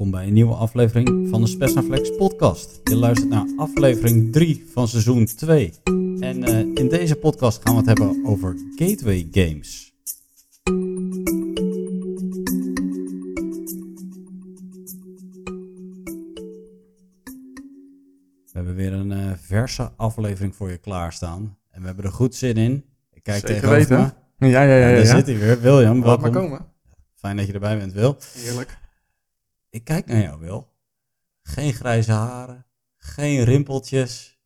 Welkom bij een nieuwe aflevering van de Spesnaflex podcast. Je luistert naar aflevering 3 van seizoen 2. En uh, in deze podcast gaan we het hebben over gateway games. We hebben weer een uh, verse aflevering voor je klaarstaan. En we hebben er goed zin in. Ik kijk Zeker tegenover weten. me. Ja, ja, ja. Ja, daar zit hij weer. William, Laat welkom. maar komen. Fijn dat je erbij bent, Wil. Heerlijk. Ik kijk naar jou, Wil. Geen grijze haren, geen rimpeltjes.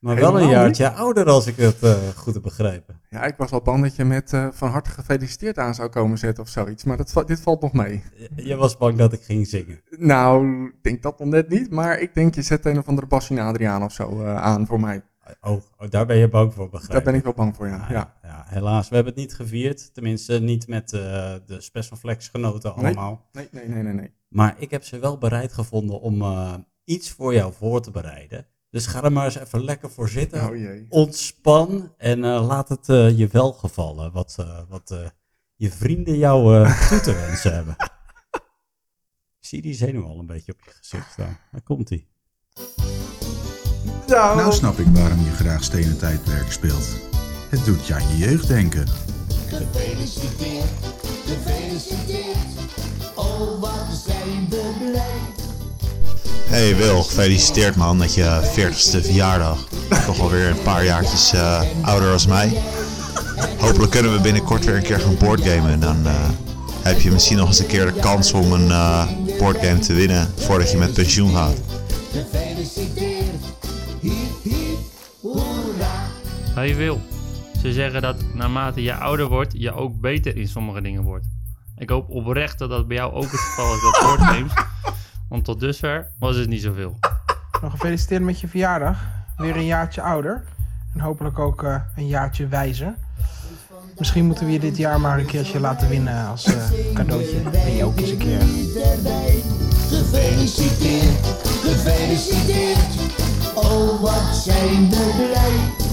Maar wel een jaartje ouder als ik het eh, goed heb begrepen. Ja, ik was al bang dat je met eh, van harte gefeliciteerd aan zou komen zetten of zoiets. Maar dat, dit valt nog mee. Je- Je was bang dat ik ging zingen. Nou, ik denk dat nog net niet. Maar ik denk je zet een of andere Bassin Adriaan of zo eh, aan voor mij. Oh, oh, daar ben je bang voor, begrijp Daar ben ik wel bang voor, ja. Ja. ja, helaas. We hebben het niet gevierd. Tenminste, niet met eh, de Special Flex genoten allemaal. Nee, nee, nee, nee, nee. Maar ik heb ze wel bereid gevonden om eh, iets voor jou voor te bereiden. Dus ga er maar eens even lekker voor zitten. Oh jee. ontspan en eh, laat het je welgevallen wat, eh, wat eh, je vrienden jou toe te wensen hebben. Ik zie die zenuw al een beetje op je gezicht staan. Daar komt Nou, Nou snap ik waarom je graag stenen tijdperk speelt. Het doet je aan je jeugd denken. Gefeliciteerd, gefeliciteerd. Oh, wat zijn we blij. Hey Wil, gefeliciteerd man met je 40ste verjaardag. Toch alweer een paar jaartjes eh, ouder als mij. Hopelijk kunnen we binnenkort weer een keer gaan boardgamen. En dan eh, heb je misschien nog eens een keer de kans om een eh, boardgame te winnen voordat je met pensioen gaat. Hey Wil, ze zeggen dat naarmate je ouder wordt, je ook beter in sommige dingen wordt. Ik hoop oprecht dat dat bij jou ook het geval is met boardgames. Want tot dusver was het niet zoveel. Nou, gefeliciteerd met je verjaardag. Weer een jaartje ouder. En hopelijk ook eh, een jaartje wijzer. Misschien moeten we je dit jaar maar een keertje laten winnen als eh, cadeautje. Ben je ook eens een keer. Erbij. Gefeliciteerd, gefeliciteerd. Oh, wat zijn we blij.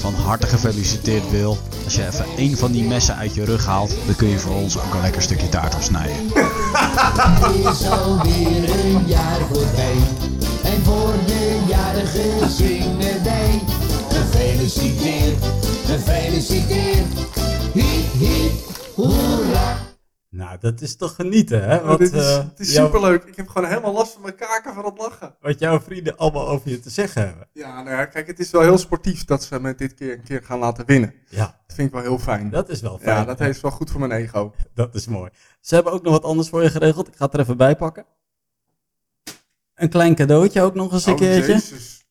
Van harte gefeliciteerd Wil. Als je even één van die messen uit je rug haalt, dan kun je voor ons ook een lekker stukje taart opsnijden. Het is alweer een jaar voorbij. En voor de jarigen zingen wij. Gefeliciteerd, gefeliciteerd. Hiep, hoera. Nou, dat is toch genieten, hè? Wat, dit is, eh, het is jouw- superleuk. Ik heb gewoon helemaal last van mijn kaken van het lachen. wat jouw vrienden allemaal over je te zeggen hebben. Ja, nou ja, kijk, het is wel heel sportief dat ze me dit keer een keer gaan laten winnen. Ja, Dat vind ik wel heel fijn. dat is wel fijn. ja, dat is wel goed voor mijn ego. Dat is mooi. Ze hebben ook nog wat anders voor je geregeld. Ik ga het er even bij pakken. Een klein cadeautje ook nog eens een oh, keertje. jezus.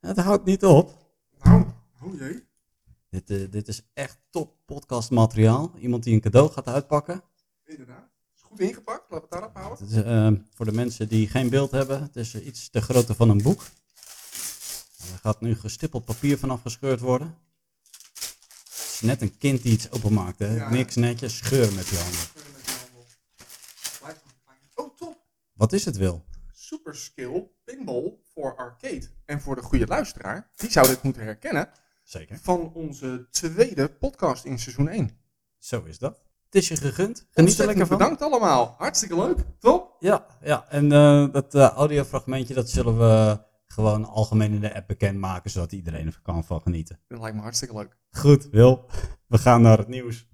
Het houdt niet op. Nou, oh jee. Dit, eh, dit is echt top podcastmateriaal. Iemand die een cadeau gaat uitpakken. Inderdaad. Is goed ingepakt. Laten we het daarop houden. Het is, eh, voor de mensen die geen beeld hebben, het is iets te grootte van een boek. Er gaat nu gestippeld papier vanaf gescheurd worden. Het is net een kind die iets openmaakt. Hè? Ja. Niks netjes, scheur met je handen. Oh, top. Wat is het, Wil? Super Skill Pinball voor arcade. En voor de goede luisteraar, die zou dit moeten herkennen Zeker. van onze tweede podcast in seizoen 1. Zo is dat. Het is je gegund. Geniet er lekker van. bedankt allemaal. Hartstikke leuk. Top. Ja, ja. en eh, dat eh, audiofragmentje dat zullen we gewoon algemeen in de app bekendmaken, zodat iedereen er kan van genieten. Dat lijkt me hartstikke leuk. Goed, Wil. We gaan naar het nieuws.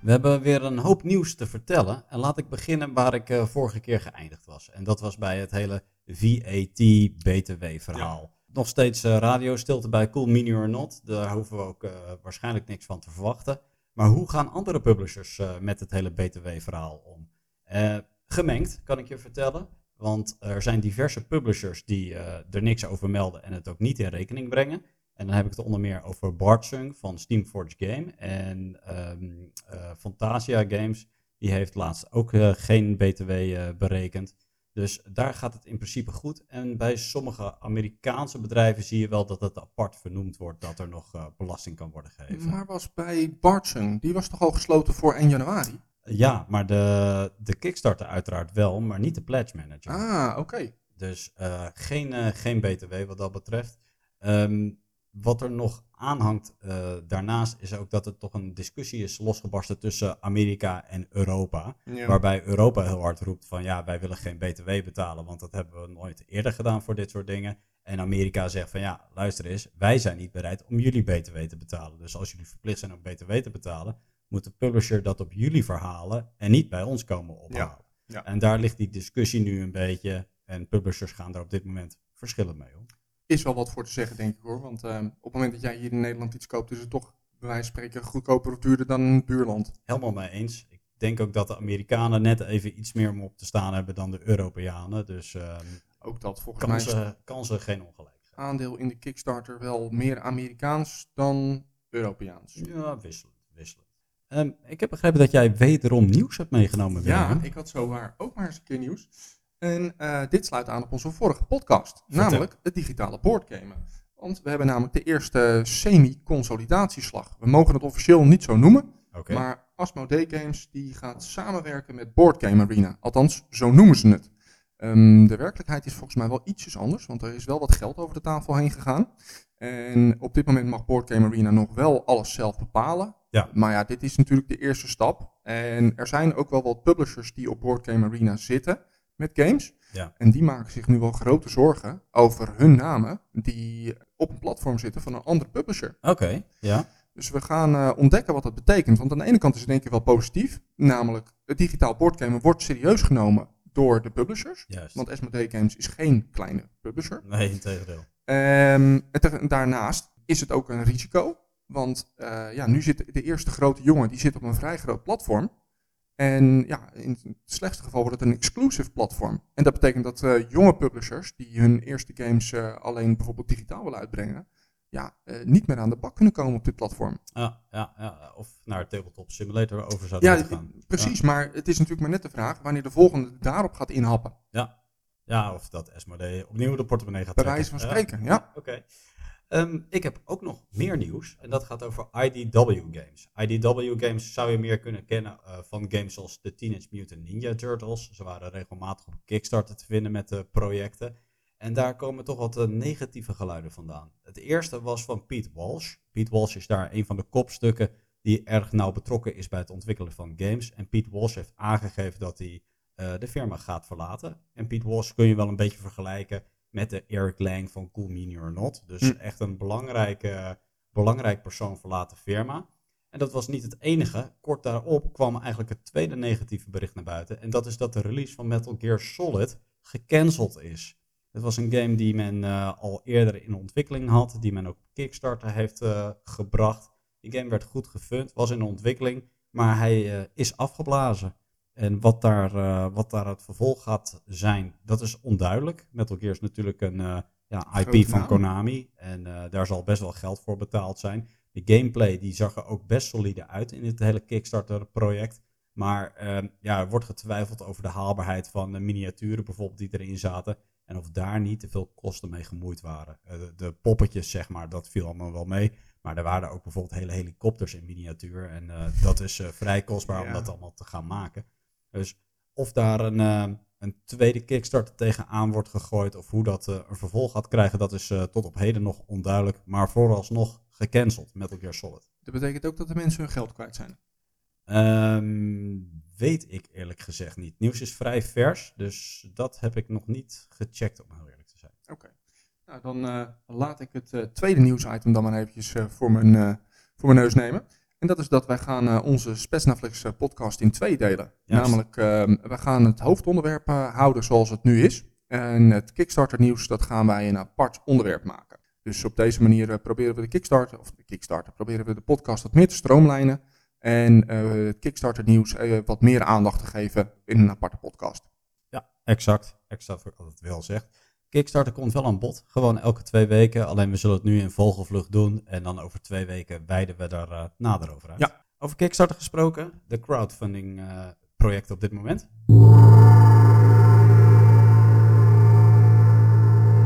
We hebben weer een hoop nieuws te vertellen. En laat ik beginnen waar ik eh, vorige keer geëindigd was. En dat was bij het hele VAT-BTW-verhaal. Nog steeds eh, radiostilte bij Cool Mini or Not. Daar hoeven we ook eh, waarschijnlijk niks van te verwachten. Maar hoe gaan andere publishers eh, met het hele BTW-verhaal om? Gemengd, kan ik je vertellen. Want er zijn diverse publishers die er niks over melden en het ook niet in rekening brengen. En dan heb ik het onder meer over Bartsung van Steamforge Game. En ehm, eh, Fantasia Games, die heeft laatst ook geen BTW berekend. Dus daar gaat het in principe goed. En bij sommige Amerikaanse bedrijven zie je wel dat het apart vernoemd wordt dat er nog eh, belasting kan worden gegeven. Maar was bij Bartsung, die was toch al gesloten voor 1 januari? Ja, maar de, de Kickstarter uiteraard wel, maar niet de Pledge Manager. Ah, oké. Dus eh, geen, eh, geen BTW wat dat betreft. Ehm, wat er nog aanhangt eh, daarnaast is ook dat er toch een discussie is losgebarsten tussen Amerika en Europa. Ja. Waarbij Europa heel hard roept van ja, wij willen geen BTW betalen, want dat hebben we nooit eerder gedaan voor dit soort dingen. En Amerika zegt van ja, luister eens, wij zijn niet bereid om jullie BTW te betalen. Dus als jullie verplicht zijn om BTW te betalen, moet de publisher dat op jullie verhalen en niet bij ons komen ophalen. ja. En daar ligt die discussie nu een beetje. En publishers gaan daar op dit moment verschillend mee om. Is wel wat voor te zeggen, denk ik hoor. Want ehm, op het moment dat jij hier in Nederland iets koopt, is het toch bij wijze van spreken goedkoper of duurder dan in het buurland. Helemaal mee eens. Ik denk ook dat de Amerikanen net even iets meer om op te staan hebben dan de Europeanen. Dus ehm, Ook dat volgens mij is het kansen, kansen geen ongelijk. aandeel in de Kickstarter wel meer Amerikaans dan Europeaans. Ja, wisselend. wisselend. Ehm, ik heb begrepen dat jij wederom nieuws hebt meegenomen. Ja, Willem. ik had zowaar ook maar eens een keer nieuws. En eh, dit sluit aan op onze vorige podcast, Vertel. namelijk het digitale boardgamen. Want we hebben namelijk de eerste semi-consolidatieslag. We mogen het officieel niet zo noemen, Oké. maar Asmodee Games die gaat samenwerken met Board Game Arena. Althans, zo noemen ze het. Ehm, de werkelijkheid is volgens mij wel ietsjes anders, want er is wel wat geld over de tafel heen gegaan. En op dit moment mag Board Game Arena nog wel alles zelf bepalen. Ja. Maar ja, dit is natuurlijk de eerste stap. En er zijn ook wel wat publishers die op Board Game Arena zitten met games. Ja. En die maken zich nu wel grote zorgen over hun namen die op een platform zitten van een andere publisher. Oké, ja. Dus we gaan eh, ontdekken wat dat betekent. Want aan de ene kant is het denk ik wel positief. Namelijk, het digitaal boardgamen wordt serieus genomen door de publishers. Juist. Want Asmodee Games is geen kleine publisher. Nee, integendeel. Ehm, en te- daarnaast is het ook een risico. Want eh, ja, nu zit de eerste grote jongen die zit op een vrij groot platform. En ja, in het slechtste geval wordt het een exclusive platform. En dat betekent dat eh, jonge publishers die hun eerste games eh, alleen bijvoorbeeld digitaal willen uitbrengen, ja, eh, niet meer aan de bak kunnen komen op dit platform. Ja, ja, ja. Of naar Tabletop Simulator over zouden Ja, gaan. precies. Maar het is natuurlijk maar net de vraag wanneer de volgende daarop gaat inhappen. Ja. ja, of dat Asmodee opnieuw de portemonnee gaat Bij trekken. wijze van spreken, ja. Oké. Ehm, ik heb ook nog meer nieuws en dat gaat over IDW Games. IDW Games zou je meer kunnen kennen eh, van games zoals de Teenage Mutant Ninja Turtles. Ze waren regelmatig op Kickstarter te vinden met de projecten. En daar komen toch wat eh, negatieve geluiden vandaan. Het eerste was van Pete Walsh. Pete Walsh is daar een van de kopstukken die erg nauw betrokken is bij het ontwikkelen van games. En Pete Walsh heeft aangegeven dat hij eh, de firma gaat verlaten. En Pete Walsh kun je wel een beetje vergelijken met de Eric Lang van Cool Mini or Not. Dus Hm. echt een belangrijke, belangrijk persoon verlaat de firma. En dat was niet het enige. Kort daarop kwam eigenlijk het tweede negatieve bericht naar buiten. En dat is dat de release van Metal Gear Solid gecanceld is. Het was een game die men eh, al eerder in ontwikkeling had, die men ook op Kickstarter heeft eh, gebracht. Die game werd goed gefund, was in ontwikkeling, maar hij eh, is afgeblazen. En wat daar, eh, wat daar het vervolg gaat zijn, dat is onduidelijk. Metal Gear is natuurlijk een eh, ja, IP van. Konami en eh, daar zal best wel geld voor betaald zijn. De gameplay die zag er ook best solide uit in dit hele Kickstarter project. Maar ehm, ja, er wordt getwijfeld over de haalbaarheid van de miniaturen bijvoorbeeld die erin zaten. En of daar niet te veel kosten mee gemoeid waren. De, de poppetjes, zeg maar, dat viel allemaal wel mee. Maar er waren ook bijvoorbeeld hele helikopters in miniatuur. En dat is vrij kostbaar om dat allemaal te gaan maken. Dus of daar een, eh, een tweede Kickstarter tegenaan wordt gegooid. Of hoe dat eh, een vervolg gaat krijgen, dat is eh, tot op heden nog onduidelijk. Maar vooralsnog gecanceld, Metal Gear Solid. Dat betekent ook dat de mensen hun geld kwijt zijn. Ehm, weet ik eerlijk gezegd niet. Nieuws is vrij vers, dus dat heb ik nog niet gecheckt om heel eerlijk te zijn. Oké. Nou, dan laat ik het eh, tweede nieuwsitem dan maar eventjes voor, mijn, voor mijn neus nemen. En dat is dat wij gaan eh, onze Spetsnaflix eh, podcast in twee delen. Namelijk, ehm, we gaan het hoofdonderwerp eh, houden zoals het nu is. En het Kickstarter nieuws, dat gaan wij een apart onderwerp maken. Dus op deze manier proberen we de Kickstarter, of de Kickstarter, proberen we de podcast wat meer te stroomlijnen. En het Kickstarter nieuws wat meer aandacht te geven in een aparte podcast. Ja, exact. Exact wat ik altijd wel zegt. Kickstarter komt wel aan bod. Gewoon elke twee weken. Alleen we zullen het nu in vogelvlucht doen. En dan over twee weken wijden we daar eh, nader over uit. Ja. Over Kickstarter gesproken. De crowdfunding eh, project op dit moment.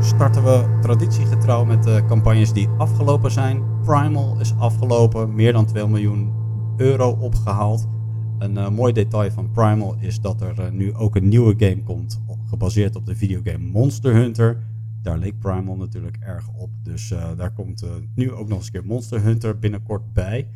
Starten we traditiegetrouw met de campagnes die afgelopen zijn. Primal is afgelopen. Meer dan 2 miljoen euro opgehaald. Een eh, mooi detail van Primal is dat er nu ook een nieuwe game komt, gebaseerd op de videogame Monster Hunter. Daar leek Primal natuurlijk erg op. Dus eh, daar komt eh, nu ook nog eens een keer Monster Hunter binnenkort bij.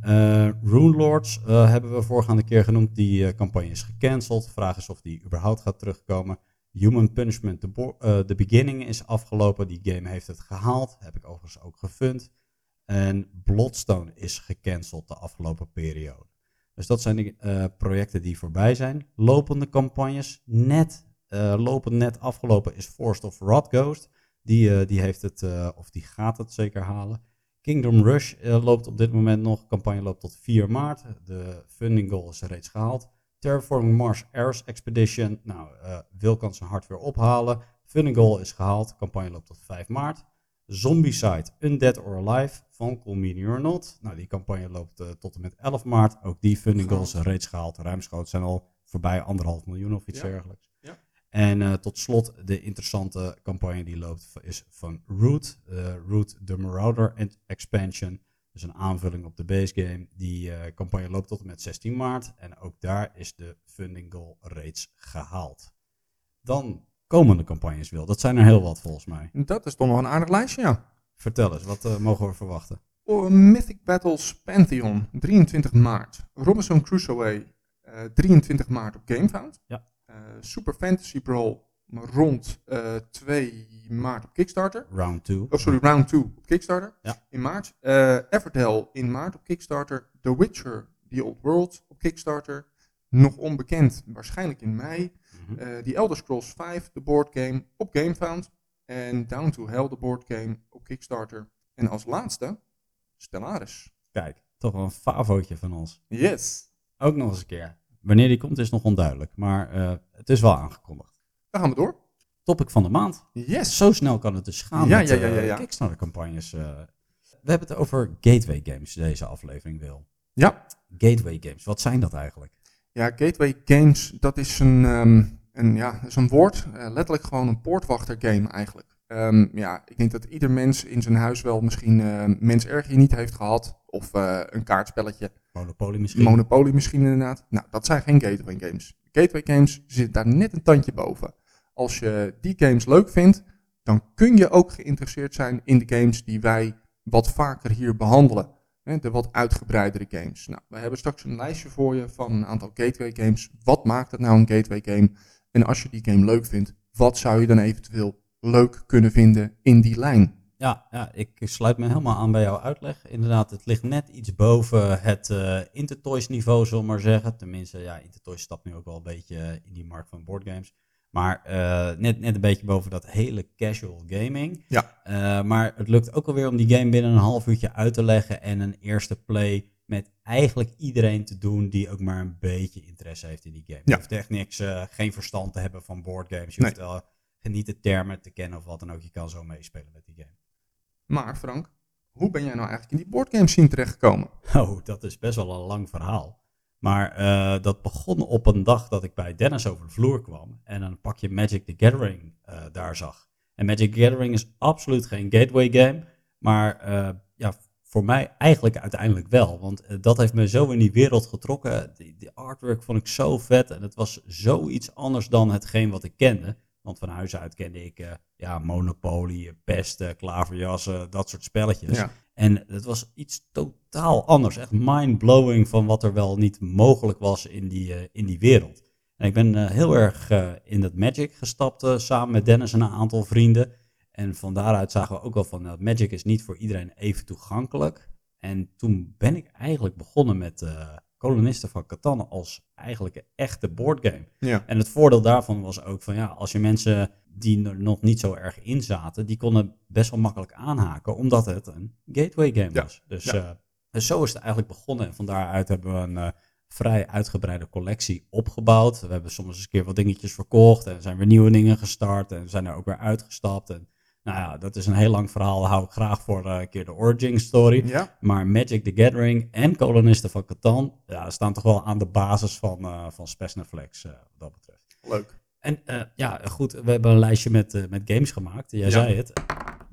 Eh Rune Lords hebben we vorige keer genoemd. Die campagne is gecanceld. Vraag is of die überhaupt gaat terugkomen. Human Punishment, The Beginning is afgelopen. Die game heeft het gehaald. Heb ik overigens ook gefund. En Bloodstone is gecanceld de afgelopen periode. Dus dat zijn de projecten die voorbij zijn. Lopende campagnes, net, eh, lopend net afgelopen is Forest of Rot Ghost. Die, eh, die heeft het, eh, of die gaat het zeker halen. Kingdom Rush loopt op dit moment nog. De campagne loopt tot 4 maart. De funding goal is reeds gehaald. Terraforming Mars Ares Expedition. Nou, Wil kan zijn hart weer ophalen. Funding goal is gehaald. De campagne loopt tot 5 maart. Zombicide Undead or Alive van Cool Meteor Not. Nou, die campagne loopt tot en met 11 maart. Ook die funding goals reeds gehaald. Ruimschoots zijn al voorbij anderhalf miljoen of iets Ja. dergelijks. En eh, tot slot de interessante campagne die loopt is van Root. eh, Root the Marauder Expansion. Dus een aanvulling op de base game. Die eh, campagne loopt tot en met 16 maart. En ook daar is de funding goal reeds gehaald. Dan komende campagnes wil. Dat zijn er heel wat volgens mij. Dat is toch nog een aardig lijstje, ja. Vertel eens, wat mogen we verwachten? Oh, Mythic Battles Pantheon, 23 maart. Robinson Crusoe, eh 23 maart op GameFound. Ja. Eh, Super Fantasy Brawl rond eh 2 maart op Kickstarter. Round 2. Oh, sorry, Round 2 op Kickstarter Ja. in maart. Eh Everdell in maart op Kickstarter. The Witcher, The Old World op Kickstarter. Nog onbekend, waarschijnlijk in mei. Eh The Elder Scrolls 5, de board game op GameFound. En Down to Hell, de board game op Kickstarter. En als laatste, Stellaris. Kijk, toch wel een favootje van ons. Yes. Ook nog eens een keer. Wanneer die komt is nog onduidelijk, maar eh, het is wel aangekondigd. Dan gaan we door. Topic van de maand. Yes. Zo snel kan het dus gaan Ja, met ja, ja, eh, ja, ja. Kickstarter-campagnes. eh. we hebben het over gateway games deze aflevering, Wil. Ja. Gateway games, wat zijn dat eigenlijk? Ja, Gateway Games, dat is een, ehm, een, ja, is een woord. letterlijk gewoon een poortwachter game eigenlijk. Ehm, ja, ik denk dat ieder mens in zijn huis wel misschien eh mens erg hier niet heeft gehad. Of eh, een kaartspelletje. Monopoly misschien? Monopoly misschien inderdaad. Nou, dat zijn geen gateway games. Gateway games zitten daar net een tandje boven. Als je die games leuk vindt, dan kun je ook geïnteresseerd zijn in de games die wij wat vaker hier behandelen. Hè, De wat uitgebreidere games. Nou, we hebben straks een lijstje voor je van een aantal gateway games. Wat maakt het nou een gateway game? En als je die game leuk vindt, wat zou je dan eventueel leuk kunnen vinden in die lijn? Ja, ja, ik sluit me helemaal aan bij jouw uitleg. Inderdaad, het ligt net iets boven het eh Intertoys niveau, zullen we maar zeggen. Tenminste, ja, Intertoys stapt nu ook wel een beetje eh, in die markt van boardgames. Maar eh, net, net een beetje boven dat hele casual gaming. Ja. Maar het lukt ook alweer om die game binnen een half uurtje uit te leggen en een eerste play met eigenlijk iedereen te doen die ook maar een beetje interesse heeft in die game. Je Ja. hoeft echt niks, geen verstand te hebben van boardgames. Je Nee. hoeft wel niet de termen te kennen of wat dan ook. Je kan zo meespelen met die game. Maar Frank, hoe ben jij nou eigenlijk in die boardgame scene terechtgekomen? Oh, dat is best wel een lang verhaal. Maar eh, dat begon op een dag dat ik bij Dennis over de vloer kwam en een pakje Magic the Gathering eh, daar zag. En Magic the Gathering is absoluut geen gateway game, maar eh, ja, voor mij eigenlijk uiteindelijk wel. Want dat heeft me zo in die wereld getrokken. Die, die artwork vond ik zo vet en het was zoiets anders dan hetgeen wat ik kende. Want van huis uit kende ik eh, ja, Monopoly, pesten, klaverjassen, dat soort spelletjes. Ja. En het was iets totaal anders. Echt mind-blowing van wat er wel niet mogelijk was in die, eh, in die wereld. En ik ben eh, heel erg in dat Magic gestapt samen met Dennis en een aantal vrienden. En van daaruit zagen we ook wel van, nou, Magic is niet voor iedereen even toegankelijk. En toen ben ik eigenlijk begonnen met kolonisten van Catan als eigenlijk een echte boardgame. Ja. En het voordeel daarvan was ook van ja, als je mensen die er nog niet zo erg in zaten, die konden best wel makkelijk aanhaken, omdat het een gateway game Ja, was. Dus, ja. eh, dus zo is het eigenlijk begonnen. En van daaruit hebben we een eh, vrij uitgebreide collectie opgebouwd. We hebben soms eens een keer wat dingetjes verkocht en zijn weer nieuwe dingen gestart en zijn er ook weer uitgestapt. En nou ja, dat is een heel lang verhaal. Daar hou ik graag voor eh, een keer de origin story. Ja. Maar Magic the Gathering en kolonisten van Catan ja, staan toch wel aan de basis van, eh van Spesnaflex, eh wat dat betreft. Leuk. En ja, goed, we hebben een lijstje met, met games gemaakt. Jij Ja. zei het.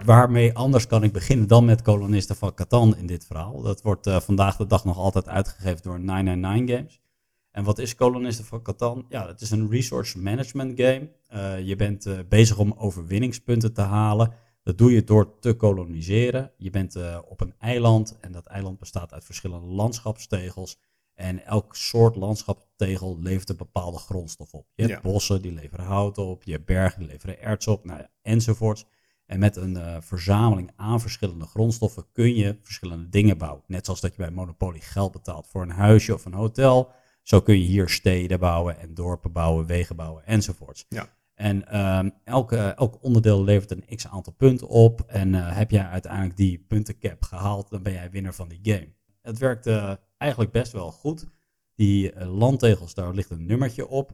Waarmee anders kan ik beginnen dan met kolonisten van Catan in dit verhaal. Dat wordt vandaag de dag nog altijd uitgegeven door 999 Games. En wat is kolonisten van Catan? Ja, het is een resource management game. Eh, je bent eh, bezig om overwinningspunten te halen. Dat doe je door te koloniseren. Je bent eh, op een eiland en dat eiland bestaat uit verschillende landschapstegels. En elk soort landschapstegel levert een bepaalde grondstof op. Je hebt Ja. bossen, die leveren hout op. Je hebt bergen, die leveren erts op. Nou ja, enzovoorts. En met een verzameling aan verschillende grondstoffen kun je verschillende dingen bouwen. Net zoals dat je bij Monopoly geld betaalt voor een huisje of een hotel. Zo kun je hier steden bouwen en dorpen bouwen, wegen bouwen enzovoorts. Ja. En ehm, elke, elk onderdeel levert een x aantal punten op. En eh, heb jij uiteindelijk die puntencap gehaald, dan ben jij winnaar van die game. Het werkt eh, eigenlijk best wel goed. Die eh, landtegels, daar ligt een nummertje op.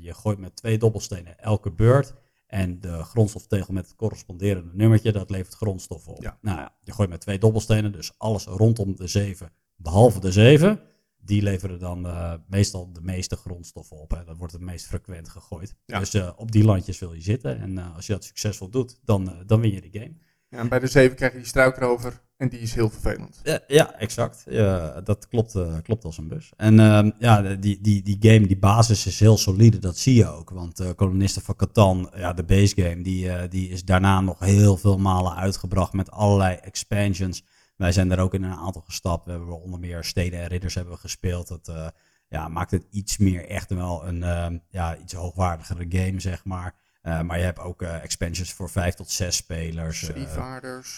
Je gooit met twee dobbelstenen elke beurt. En de grondstoftegel met het corresponderende nummertje, dat levert grondstoffen op. Ja. Nou ja, je gooit met twee dobbelstenen, dus alles rondom de 7, behalve de 7. Die leveren dan eh, meestal de meeste grondstoffen op. Hè. Dat wordt het meest frequent gegooid. Ja. Dus eh, op die landjes wil je zitten. En eh, als je dat succesvol doet, dan, dan win je de game. Ja, en bij de 7 krijg je die struikrover en die is heel vervelend. Ja, ja exact. Ja, dat klopt, klopt als een bus. En ehm, ja, die, die, die game, die basis is heel solide, dat zie je ook. Want kolonisten van Catan, ja, de base game, die, die is daarna nog heel veel malen uitgebracht met allerlei expansions. Wij zijn er ook in een aantal gestapt. We hebben onder meer Steden en Ridders hebben we gespeeld. Dat eh, ja, maakt het iets meer echt wel een ehm, ja, iets hoogwaardigere game, zeg maar. Eh, maar je hebt ook eh, expansions voor vijf tot zes spelers.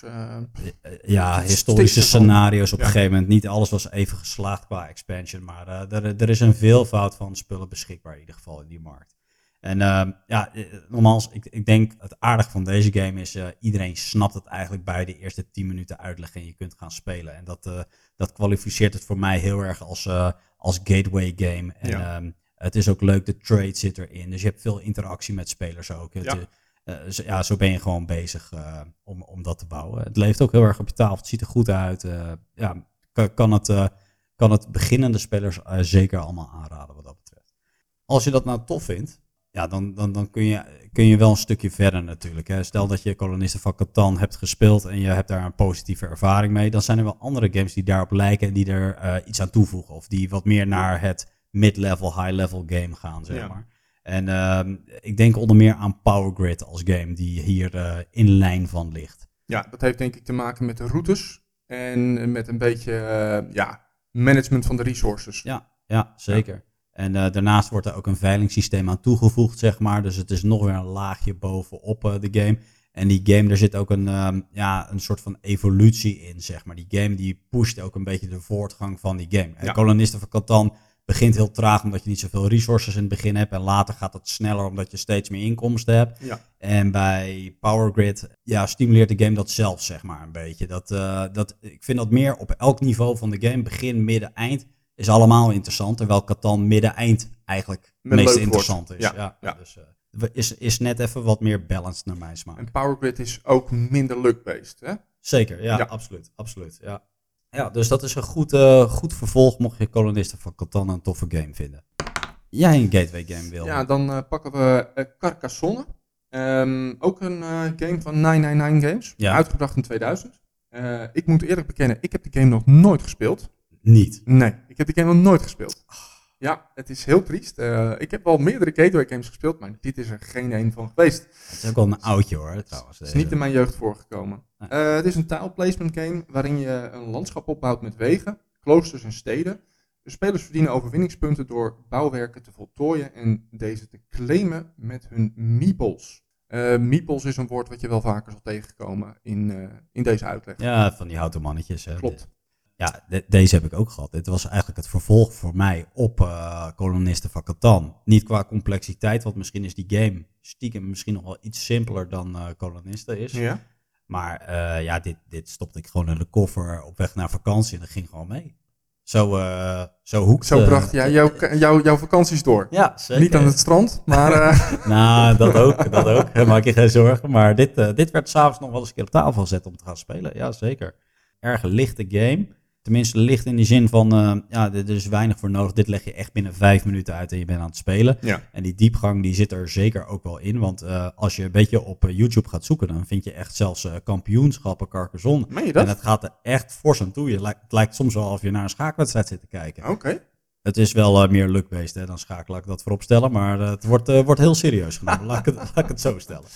eh, ja, historische scenario's op Ja. een gegeven moment. Niet alles was even geslaagd qua expansion, maar er is een veelvoud van spullen beschikbaar in ieder geval in die markt. En ehm, ja, eh, nogmaals, ik, ik denk het aardige van deze game is, eh, iedereen snapt het eigenlijk bij de eerste 10 minuten uitleg en je kunt gaan spelen. En dat, eh, dat kwalificeert het voor mij heel erg als, als gateway game. En Ja. ehm, het is ook leuk, de trade zit erin. Dus je hebt veel interactie met spelers ook. Het, Ja. zo, ja, zo ben je gewoon bezig om, om dat te bouwen. Het leeft ook heel erg op je tafel. Het ziet er goed uit. ja, kan, kan, het, kan het beginnende spelers zeker allemaal aanraden wat dat betreft. Als je dat nou tof vindt, ja, dan, dan, dan kun, je, kun je wel een stukje verder natuurlijk. Hè. Stel dat je kolonisten van Catan hebt gespeeld en je hebt daar een positieve ervaring mee. Dan zijn er wel andere games die daarop lijken en die er eh, iets aan toevoegen. Of die wat meer naar het mid-level, high-level game gaan, zeg Ja. maar. En ehm, ik denk onder meer aan Power Grid als game die hier eh, in lijn van ligt. Ja, dat heeft denk ik te maken met de routes en met een beetje eh, ja, management van de resources. Ja, ja zeker. En eh, daarnaast wordt er ook een veilingssysteem aan toegevoegd, zeg maar. Dus het is nog weer een laagje bovenop eh, de game. En die game, daar zit ook een, ehm, ja, een soort van evolutie in, zeg maar. Die game die pusht ook een beetje de voortgang van die game. Ja. Ja. Kolonisten van Catan begint heel traag omdat je niet zoveel resources in het begin hebt. En later gaat het sneller omdat je steeds meer inkomsten hebt. Ja. En bij Power Grid ja, stimuleert de game dat zelf, zeg maar, een beetje. Dat, eh, dat, ik vind dat meer op elk niveau van de game, begin, midden, eind, is allemaal interessant. Terwijl Catan midden, eind eigenlijk het meest wordt. interessant is. Ja. Dus eh, is, is net even wat meer balanced naar mijn smaak. En Power Grid is ook minder luck-based. Hè? Zeker, ja, absoluut. absoluut ja. ja, dus dat is een goed, eh, goed vervolg mocht je kolonisten van Catan een toffe game vinden. Jij een gateway game wil. Ja, dan eh, pakken we Carcassonne. Ehm, ook een game van 999 Games. Ja. Uitgebracht in 2000. Eh, ik moet eerlijk bekennen, ik heb de game nog nooit gespeeld. Niet. Nee, ik heb de game nog nooit gespeeld. Ja, het is heel triest. Eh, ik heb wel meerdere gateway games gespeeld, maar dit is er geen een van geweest. Het is ook wel een oudje hoor, trouwens. Het is niet in mijn jeugd voorgekomen. Eh, het is een tile placement game waarin je een landschap opbouwt met wegen, kloosters en steden. De spelers verdienen overwinningspunten door bouwwerken te voltooien en deze te claimen met hun meeples. Meeples is een woord wat je wel vaker zal tegenkomen in, in deze uitleg. Ja, van die houten mannetjes. Hè. Klopt. Ja, de- deze heb ik ook gehad. Dit was eigenlijk het vervolg voor mij op eh, kolonisten van Catan. Niet qua complexiteit, want misschien is die game stiekem misschien nog wel iets simpeler dan eh, kolonisten is. Ja? Maar eh, ja, dit, dit stopte ik gewoon in de koffer op weg naar vakantie en dat ging gewoon mee. Zo, zo hoekt. Zo bracht jij jouw, jouw, jouw vakanties door. Ja, zeker. Niet aan het strand, maar Nou, dat ook, dat ook. Daar Maak je geen zorgen. Maar dit, dit werd s'avonds nog wel eens een keer op tafel gezet om te gaan spelen. Ja, zeker. Erg lichte game. Tenminste, licht in die zin van, eh, ja, er is weinig voor nodig. Dit leg je echt binnen vijf minuten uit en je bent aan het spelen. ja. En die diepgang, die zit er zeker ook wel in. Want eh, als je een beetje op eh, YouTube gaat zoeken, dan vind je echt zelfs kampioenschappen Carcassonne. Dat? En het gaat er echt fors aan toe. Je lijkt, het lijkt soms wel of je naar een schaakwedstrijd zit te kijken. Oké. Het is wel meer luck-based, hè, dan schakel ik dat voorop stellen. Maar het wordt, wordt heel serieus genomen, laat, ik het, laat ik het zo stellen.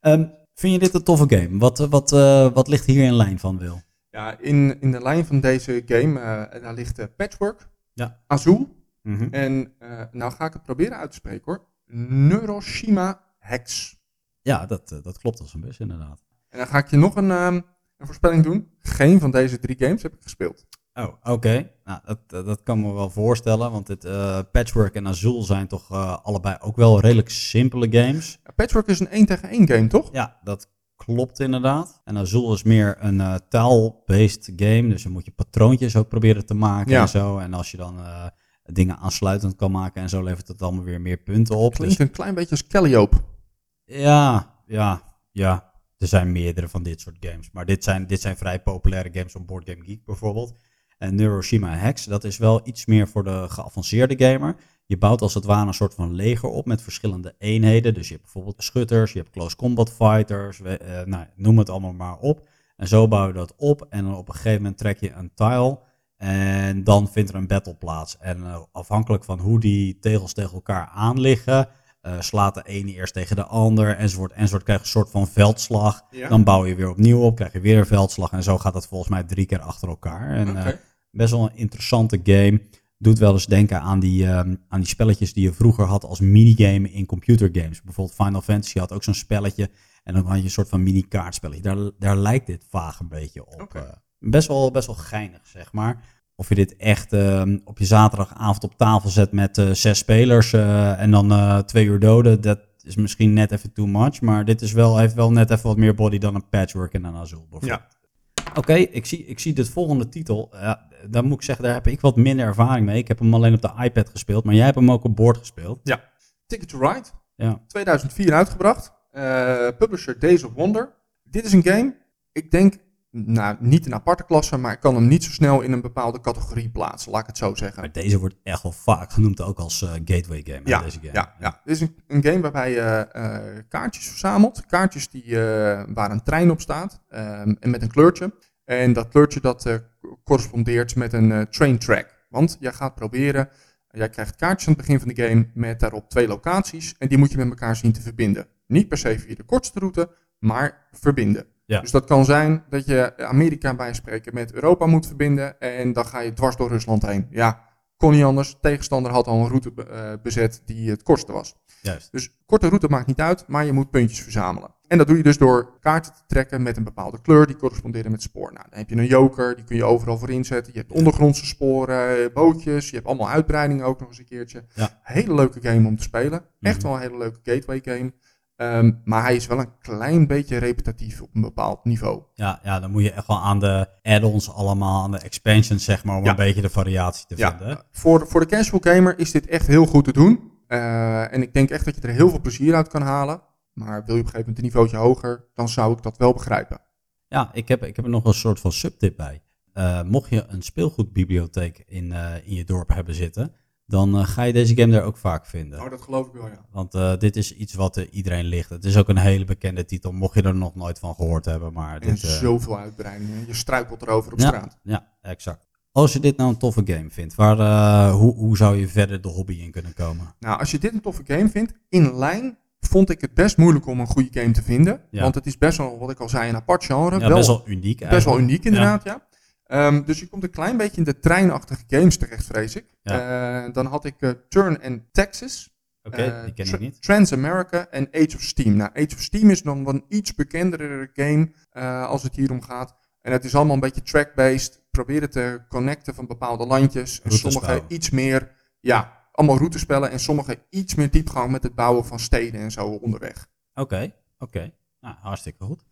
Ehm, vind je dit een toffe game? Wat, wat, wat ligt hier in lijn van, Wil? Ja, in, in de lijn van deze game, eh, daar ligt eh, Patchwork, Ja. Azul Mhm. en, eh, nou ga ik het proberen uit te spreken hoor, Neuroshima Hex. Ja, dat, dat klopt als een bus inderdaad. En dan ga ik je nog een, ehm, een voorspelling doen. Geen van deze drie games heb ik gespeeld. Oh, oké. Nou, dat, dat kan me wel voorstellen, want dit, Patchwork en Azul zijn toch allebei ook wel redelijk simpele games. Patchwork is een 1 tegen 1 game, toch? Ja, dat klopt inderdaad. En Azul is meer een eh, taal-based game, dus dan moet je patroontjes ook proberen te maken Ja. en zo. En als je dan eh, dingen aansluitend kan maken en zo, levert het allemaal weer meer punten op. Klinkt Dus, een klein beetje als Calliope. ja, ja, ja. Er zijn meerdere van dit soort games, maar dit zijn, dit zijn vrij populaire games op Board Game Geek bijvoorbeeld. En Neuroshima Hex, dat is wel iets meer voor de geavanceerde gamer. Je bouwt als het ware een soort van leger op met verschillende eenheden. Dus je hebt bijvoorbeeld schutters, je hebt close combat fighters, we- eh, nou, noem het allemaal maar op. En zo bouw je dat op en dan op een gegeven moment trek je een tile en dan vindt er een battle plaats. En eh, afhankelijk van hoe die tegels tegen elkaar aanliggen, eh, slaat de ene eerst tegen de ander enzovoort enzovoort. Krijg je een soort van veldslag. Ja. Dan bouw je weer opnieuw op, krijg je weer een veldslag en zo gaat dat volgens mij drie keer achter elkaar. En, best wel een interessante game. Doet wel eens denken aan die, ehm, aan die spelletjes die je vroeger had als minigame in computergames. Bijvoorbeeld Final Fantasy had ook zo'n spelletje. En dan had je een soort van mini-kaartspelletje. Daar, daar lijkt dit vaag een beetje op. Eh, best, wel, best wel geinig, zeg maar. Of je dit echt ehm, op je zaterdagavond op tafel zet met eh, zes spelers eh, en dan twee uur doden. Dat is misschien net even too much. Maar dit is wel, heeft wel net even wat meer body dan een patchwork en een azul bijvoorbeeld. Ja. Oké, ik, zie, ik zie dit volgende titel. Ja, daar moet ik zeggen, daar heb ik wat minder ervaring mee. Ik heb hem alleen op de iPad gespeeld, maar jij hebt hem ook op boord gespeeld. Ticket to Ride, Ja. 2004 uitgebracht. Eh, publisher Days of Wonder. Dit is een game, ik denk, nou niet een aparte klasse, maar ik kan hem niet zo snel in een bepaalde categorie plaatsen, laat ik het zo zeggen. Maar deze wordt echt wel vaak genoemd ook als eh, gateway game. Ja, deze game. ja, ja. Dit is een, een game waarbij je eh, kaartjes verzamelt. Kaartjes die, eh, waar een trein op staat ehm, en met een kleurtje. En dat kleurtje dat correspondeert met een train track. Want jij gaat proberen, jij krijgt kaartjes aan het begin van de game met daarop twee locaties. En die moet je met elkaar zien te verbinden. Niet per se via de kortste route, maar verbinden. Ja. Dus dat kan zijn dat je Amerika bij spreken met Europa moet verbinden. En dan ga je dwars door Rusland heen. Ja, kon niet anders. Tegenstander had al een route eh, bezet die het kortste was. Juist. Dus korte route maakt niet uit, maar je moet puntjes verzamelen. En dat doe je dus door kaarten te trekken met een bepaalde kleur die corresponderen met spoor. Nou, dan heb je een joker, die kun je overal voor inzetten. Je hebt ondergrondse sporen, bootjes, je hebt allemaal uitbreidingen ook nog eens een keertje. Ja. Hele leuke game om te spelen. Echt Mhm. wel een hele leuke gateway game. Ehm, maar hij is wel een klein beetje repetitief op een bepaald niveau. Ja, ja, dan moet je echt wel aan de add-ons allemaal, aan de expansions zeg maar, om Ja. een beetje de variatie te Ja, vinden. voor, voor de casual gamer is dit echt heel goed te doen. Eh, en ik denk echt dat je er heel veel plezier uit kan halen. Maar wil je op een gegeven moment een niveautje hoger, dan zou ik dat wel begrijpen. Ja, ik heb, ik heb er nog een soort van subtip bij. Eh, mocht je een speelgoedbibliotheek in, eh, in je dorp hebben zitten, dan eh, ga je deze game daar ook vaak vinden. Oh, dat geloof ik wel, ja. Want eh, dit is iets wat eh, iedereen ligt. Het is ook een hele bekende titel, mocht je er nog nooit van gehoord hebben. Maar En dit, zoveel uitbreidingen. Je struikelt erover op ja, straat. Ja, exact. Als je dit nou een toffe game vindt, waar, hoe, hoe zou je verder de hobby in kunnen komen? Nou, als je dit een toffe game vindt, in lijn vond ik het best moeilijk om een goede game te vinden. Ja. Want het is best wel, wat ik al zei, een apart genre. Ja, best wel uniek best wel uniek inderdaad, ja. Ehm, dus je komt een klein beetje in de treinachtige games terecht, vrees ik. Eh, dan had ik eh, Turn and Texas. Oké, Eh, die ken ik niet. Trans-America en Age of Steam. Nou, Age of Steam is dan wel een iets bekendere game als het hier om gaat. En het is allemaal een beetje track-based. Proberen te connecten van bepaalde landjes. En sommige iets meer, ja, allemaal routespellen. En sommige iets meer diepgang met het bouwen van steden en zo onderweg. Oké, oké. Nou, hartstikke goed.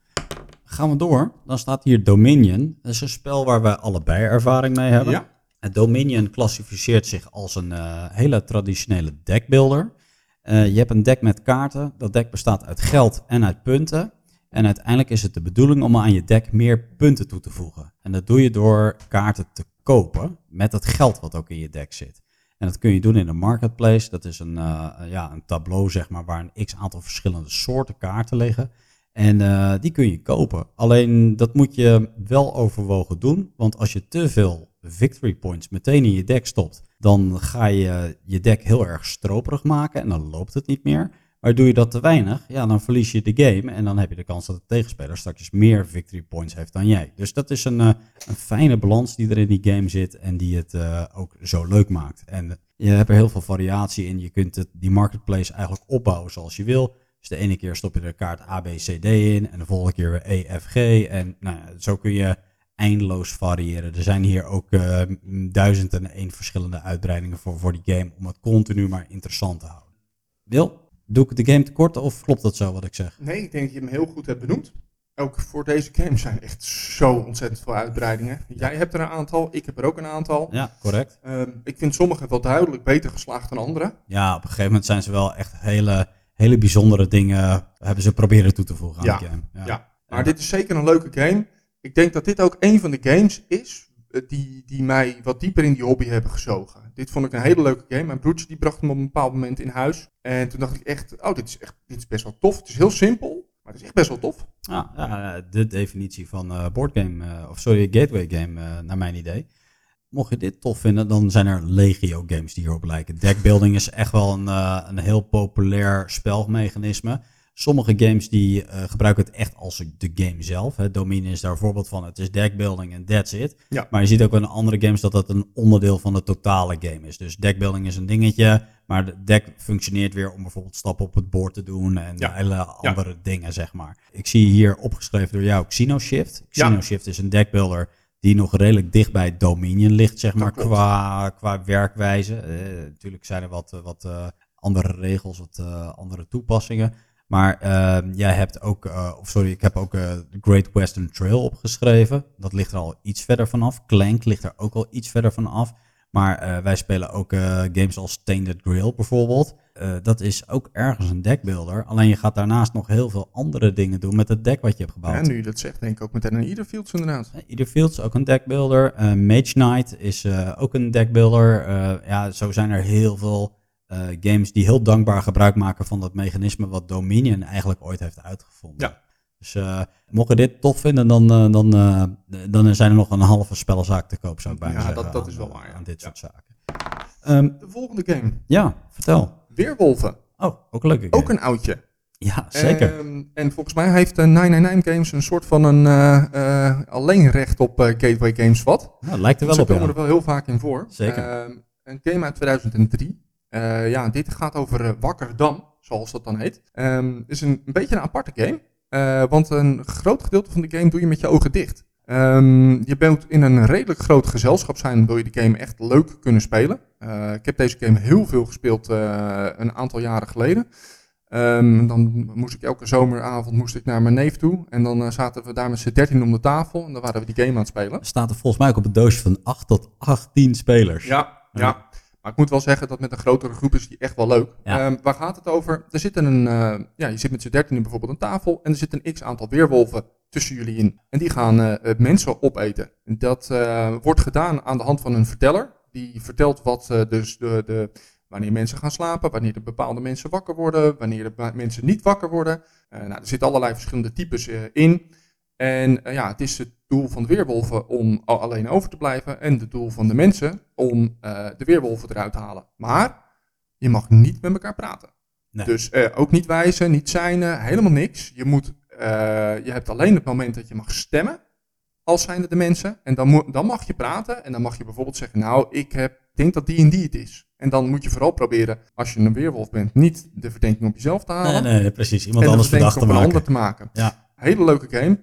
Gaan we door. Dan staat hier Dominion. Dat is een spel waar we allebei ervaring mee hebben. Ja. Het Dominion klassificeert zich als een eh, hele traditionele deckbuilder. Eh, je hebt een deck met kaarten. Dat deck bestaat uit geld en uit punten. En uiteindelijk is het de bedoeling om aan je deck meer punten toe te voegen. En dat doe je door kaarten te kopen met het geld wat ook in je deck zit. En dat kun je doen in een marketplace. Dat is een, eh, ja, een tableau zeg maar, waar een x aantal verschillende soorten kaarten liggen. En eh, die kun je kopen. Alleen dat moet je wel overwogen doen. Want als je te veel victory points meteen in je deck stopt, dan ga je je deck heel erg stroperig maken en dan loopt het niet meer. Maar doe je dat te weinig, ja, dan verlies je de game en dan heb je de kans dat de tegenspeler straks meer victory points heeft dan jij. Dus dat is een, eh, een fijne balans die er in die game zit en die het eh, ook zo leuk maakt. En je hebt er heel veel variatie in. Je kunt het, die marketplace eigenlijk opbouwen zoals je wil. Dus de ene keer stop je de kaart A, B, C, D in en de volgende keer weer E, F, G. En nou, zo kun je eindeloos variëren. Er zijn hier ook uh, duizend en één verschillende uitbreidingen voor, voor die game om het continu maar interessant te houden. Wil, doe ik de game tekort of klopt dat zo wat ik zeg? Nee, ik denk dat je hem heel goed hebt benoemd. Ook voor deze game zijn echt zo ontzettend veel uitbreidingen. Jij hebt er een aantal, ik heb er ook een aantal. Ja, correct. Um, ik vind sommige wel duidelijk beter geslaagd dan andere. Ja, op een gegeven moment zijn ze wel echt hele, hele bijzondere dingen hebben ze proberen toe te voegen aan ja, de game. Ja, ja. maar dit is zeker een leuke game. Ik denk dat dit ook een van de games is eh, die, die mij wat dieper in die hobby hebben gezogen. Dit vond ik een hele leuke game. Mijn broertje die bracht hem op een bepaald moment in huis. En toen dacht ik echt, oh, dit is, echt, dit is best wel tof. Het is heel simpel, maar het is echt best wel tof. Ja, ja de definitie van uh, boardgame, uh, of sorry, gateway game, uh, naar mijn idee. Mocht je dit tof vinden, dan zijn er legio games die hierop lijken. Deckbuilding is echt wel een, een heel populair spelmechanisme. Sommige games die uh, gebruiken het echt als de game zelf. Hè. Dominion is daar een voorbeeld van. Het is deckbuilding en that's it. Ja. Maar je ziet ook in andere games dat dat een onderdeel van de totale game is. Dus deckbuilding is een dingetje, maar de deck functioneert weer om bijvoorbeeld stappen op het bord te doen en Ja. hele andere dingen, zeg maar. Ik zie hier opgeschreven door jou Xenoshift. Ja. Xenoshift is een deckbuilder die nog redelijk dicht bij Dominion ligt, zeg maar, qua, qua werkwijze. Eh, natuurlijk zijn er wat, eh, wat eh, andere regels, wat andere toepassingen. Maar ehm, jij hebt ook, of sorry, ik heb ook de Great Western Trail opgeschreven. Dat ligt er al iets verder vanaf. Clank ligt er ook al iets verder vanaf. Maar eh, wij spelen ook eh, games als Tainted Grail bijvoorbeeld. Eh, dat is ook ergens een deckbuilder. Alleen je gaat daarnaast nog heel veel andere dingen doen met het deck wat je hebt gebouwd. Ja, nu je dat zegt, denk ik ook meteen aan Iederfields inderdaad. Is ook een deckbuilder. Eh, Mage Knight is eh, ook een deckbuilder. Eh, ja, zo zijn er heel veel eh, games die heel dankbaar gebruik maken van dat mechanisme wat Dominion eigenlijk ooit heeft uitgevonden. Ja. Dus eh, mocht je dit tof vinden, dan, eh, dan, eh, dan zijn er nog een halve spellenzaak te koop, zou ik bijna Ja, zeggen. dat- dat aan, is wel waar, ja. Aan dit Ja. soort zaken. Ehm, De volgende game, ja, vertel. Weerwolven. Oh, ook een leuke Ook een oudje. Ja, zeker. Ehm, en volgens mij heeft eh, 999 Games een soort van een eh, eh, alleen recht op Gateway Games wat. Nou, lijkt er wel Ze op, komen ja. er wel heel vaak in voor. Zeker. Ehm, een game uit 2003. Eh, ja, dit gaat over Wakkerdam, zoals dat dan heet. Ehm is een, een beetje een aparte game. Eh, want een groot gedeelte van de game doe je met je ogen dicht. Ehm, je bent in een redelijk groot gezelschap zijn, wil je de game echt leuk kunnen spelen. Eh, ik heb deze game heel veel gespeeld eh, een aantal jaren geleden. Ehm, dan moest ik elke zomeravond moest ik naar mijn neef toe. En dan zaten we daar met z'n dertien om de tafel. En dan waren we die game aan het spelen. Er staat er volgens mij ook op het doosje van 8 tot 18 spelers. Ja, Ja. Maar ik moet wel zeggen dat met een grotere groep is die echt wel leuk. Ja. Ehm, waar gaat het over? Er zit een, eh, ja, je zit met z'n dertien bijvoorbeeld aan tafel en er zit een x aantal weerwolven tussen jullie in. En die gaan eh, mensen opeten. En Dat eh, wordt gedaan aan de hand van een verteller. Die vertelt wat dus de, de, wanneer mensen gaan slapen, wanneer de bepaalde mensen wakker worden, wanneer de mensen niet wakker worden. Nou, er zitten allerlei verschillende types in. En ja, het is het doel van de weerwolven om al- alleen over te blijven. En het doel van de mensen om eh, de weerwolven eruit te halen. Maar je mag niet met elkaar praten. Nee. Dus eh, ook niet wijzen, niet zijnen, helemaal niks. Je, moet, eh, je hebt alleen het moment dat je mag stemmen. Als zijnde de mensen. En dan, dan mag je praten. En dan mag je bijvoorbeeld zeggen, nou, ik heb, denk dat die en die het is. En dan moet je vooral proberen, als je een weerwolf bent, niet de verdenking op jezelf te halen. Nee, nee, precies. Iemand anders de verdacht te maken. ander te maken. Ja. Hele leuke game.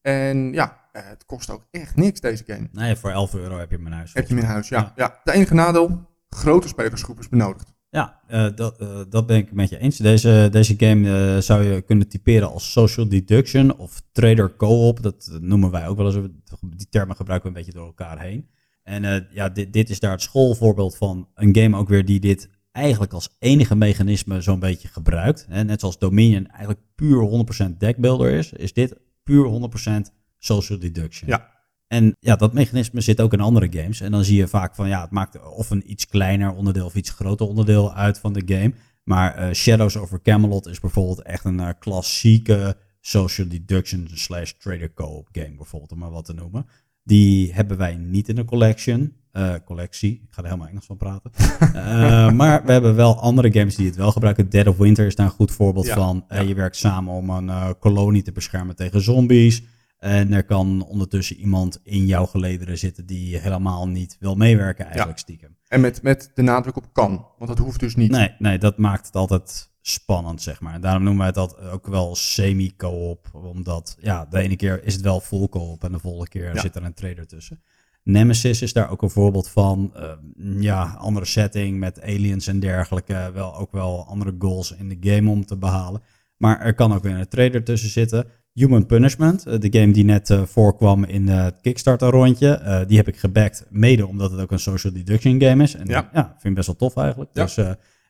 En ja, eh, het kost ook echt niks deze game. Nee, voor 11 euro heb je hem in huis. Heb je hem in huis, ja. Ja. ja. Het enige nadeel, grote spelersgroep is benodigd. Ja, eh, dat, eh, dat ben ik met je eens. Deze, deze game zou je kunnen typeren als social deduction of trader co-op. Dat noemen wij ook wel eens. Die termen gebruiken we een beetje door elkaar heen. En ja, dit, dit is daar het schoolvoorbeeld van een game ook weer die dit eigenlijk als enige mechanisme zo'n beetje gebruikt. Net zoals Dominion eigenlijk puur 100% deckbuilder is, is dit puur 100% social deduction. Ja. En ja, dat mechanisme zit ook in andere games. En dan zie je vaak van ja, het maakt of een iets kleiner onderdeel of iets groter onderdeel uit van de game. Maar eh, Shadows over Camelot is bijvoorbeeld echt een eh, klassieke social deduction slash trader co-op game bijvoorbeeld, om maar wat te noemen. Die hebben wij niet in de collection. eh, collectie. Ik ga er helemaal Engels van praten. Maar we hebben wel andere games die het wel gebruiken. Dead of Winter is daar een goed voorbeeld Ja, van. Ja. je werkt samen om een kolonie te beschermen tegen zombies. En er kan ondertussen iemand in jouw gelederen zitten die helemaal niet wil meewerken eigenlijk stiekem. En met, met de nadruk op kan, want dat hoeft dus niet. Nee, nee, dat maakt het altijd spannend, zeg maar. En daarom noemen wij dat ook wel semi-co-op. Omdat, ja, de ene keer is het wel full co-op en de volgende keer Ja. zit er een trader tussen. Nemesis is daar ook een voorbeeld van. Eh, ja, andere setting met aliens en dergelijke. Wel ook wel andere goals in de game om te behalen. Maar er kan ook weer een trader tussen zitten. Human Punishment, eh, de game die net eh, voorkwam in eh, het Kickstarter-rondje. die heb ik gebackt, mede omdat het ook een social deduction game is. En Ja. ja, vind ik best wel tof eigenlijk. Ja. Dus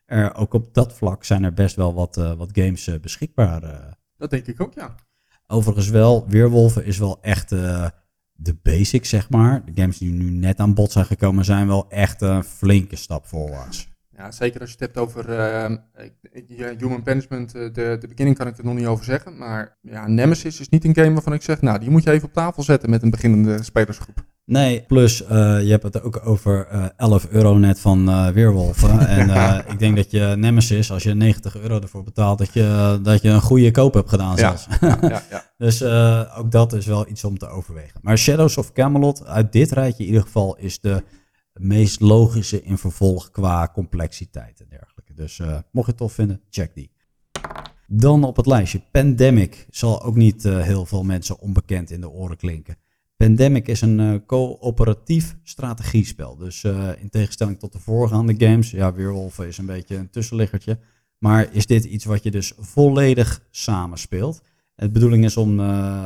er, ook op dat vlak zijn er best wel wat, wat games beschikbaar. Dat denk ik ook, ja. Overigens wel, Weerwolven is wel echt de basics, zeg maar. De games die nu net aan bod zijn gekomen zijn wel echt een flinke stap voorwaarts. Ja, zeker als je het hebt over eh, ja, human management, eh, de, de beginning kan ik er nog niet over zeggen. Maar ja, Nemesis is niet een game waarvan ik zeg, nou, die moet je even op tafel zetten met een beginnende spelersgroep. Nee, plus eh, je hebt het ook over eh 11 euro net van eh, Weerwolven. en eh, ik denk dat je Nemesis, als je 90 euro ervoor betaalt, dat je, dat je een goede koop hebt gedaan Ja, zelfs. ja, ja, ja. Dus eh, ook dat is wel iets om te overwegen. Maar Shadows of Camelot, uit dit rijtje in ieder geval, is de meest logische in vervolg qua complexiteit en dergelijke. Dus eh, mocht je het tof vinden, check die. Dan op het lijstje Pandemic. Zal ook niet eh, heel veel mensen onbekend in de oren klinken. Pandemic is een eh, coöperatief strategiespel. Dus in tegenstelling tot de voorgaande games, ja, Weerwolven is een beetje een tussenliggertje. Maar is dit iets wat je dus volledig samenspeelt? De bedoeling is om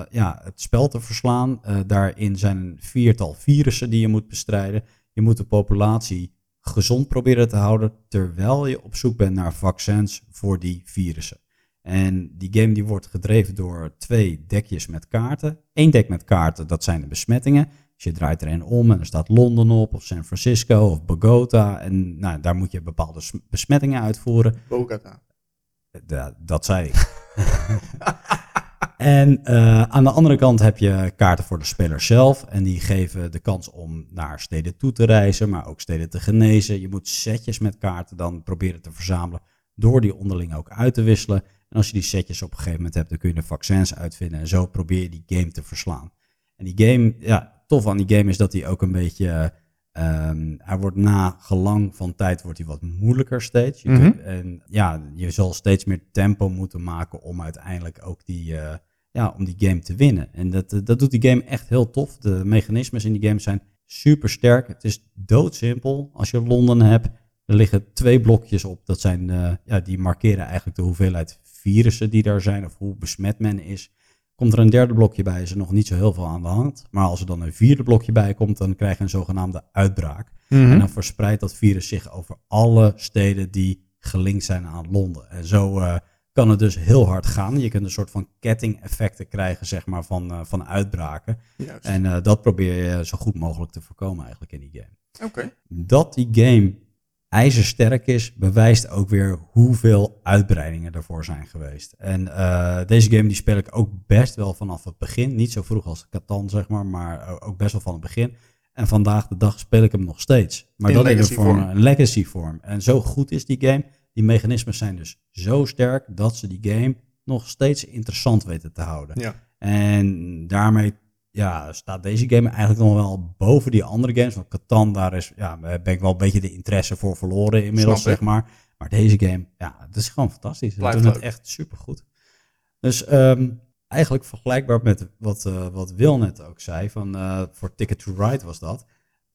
ja, het spel te verslaan. Daarin zijn een viertal virussen die je moet bestrijden. Je moet de populatie gezond proberen te houden, terwijl je op zoek bent naar vaccins voor die virussen. En die game die wordt gedreven door twee dekjes met kaarten. Eén dek met kaarten, dat zijn de besmettingen. Dus je draait er een om en er staat Londen op, of San Francisco, of Bogota. En nou, daar moet je bepaalde besmettingen uitvoeren. Bogota. Da- dat zei ik. en eh, aan de andere kant heb je kaarten voor de speler zelf. En die geven de kans om naar steden toe te reizen, maar ook steden te genezen. Je moet setjes met kaarten dan proberen te verzamelen. Door die onderling ook uit te wisselen. En als je die setjes op een gegeven moment hebt, dan kun je de vaccins uitvinden. En zo probeer je die game te verslaan. En die game, ja, tof aan die game is dat hij ook een beetje. Ehm, hij wordt na gelang van tijd wordt hij wat moeilijker steeds. Je Mhm. kunt- en ja, je zal steeds meer tempo moeten maken om uiteindelijk ook die, eh, ja, om die game te winnen. En dat, eh, dat doet die game echt heel tof. De mechanismes in die game zijn super sterk. Het is doodsimpel. Als je Londen hebt, er liggen twee blokjes op. Dat zijn, eh, ja, die markeren eigenlijk de hoeveelheid virussen die daar zijn of hoe besmet men is. Komt er een derde blokje bij, is er nog niet zo heel veel aan de hand. Maar als er dan een vierde blokje bij komt, dan krijg je een zogenaamde uitbraak. Mhm. En dan verspreidt dat virus zich over alle steden die gelinkt zijn aan Londen. En zo eh, kan het dus heel hard gaan. Je kunt een soort van ketting-effecten krijgen, zeg maar, van, eh, van uitbraken. Juist. En eh, dat probeer je zo goed mogelijk te voorkomen eigenlijk in die game. Oké. Dat die game ijzersterk is, bewijst ook weer hoeveel uitbreidingen ervoor zijn geweest. En eh, deze game die speel ik ook best wel vanaf het begin. Niet zo vroeg als Catan, zeg maar, maar ook best wel van het begin. En vandaag de dag speel ik hem nog steeds. Maar In dat is voor vorm. een legacy vorm. En zo goed is die game. Die mechanismes zijn dus zo sterk dat ze die game nog steeds interessant weten te houden. Ja. En daarmee ja, staat deze game eigenlijk nog wel boven die andere games. Want Catan, daar is, ja, ben ik wel een beetje de interesse voor verloren inmiddels, zeg maar. Maar deze game, ja, het is gewoon fantastisch. Ze Blijft doen het echt supergoed. Dus ehm, eigenlijk vergelijkbaar met wat, eh, wat Wil net ook zei, van eh, voor Ticket to Ride was dat.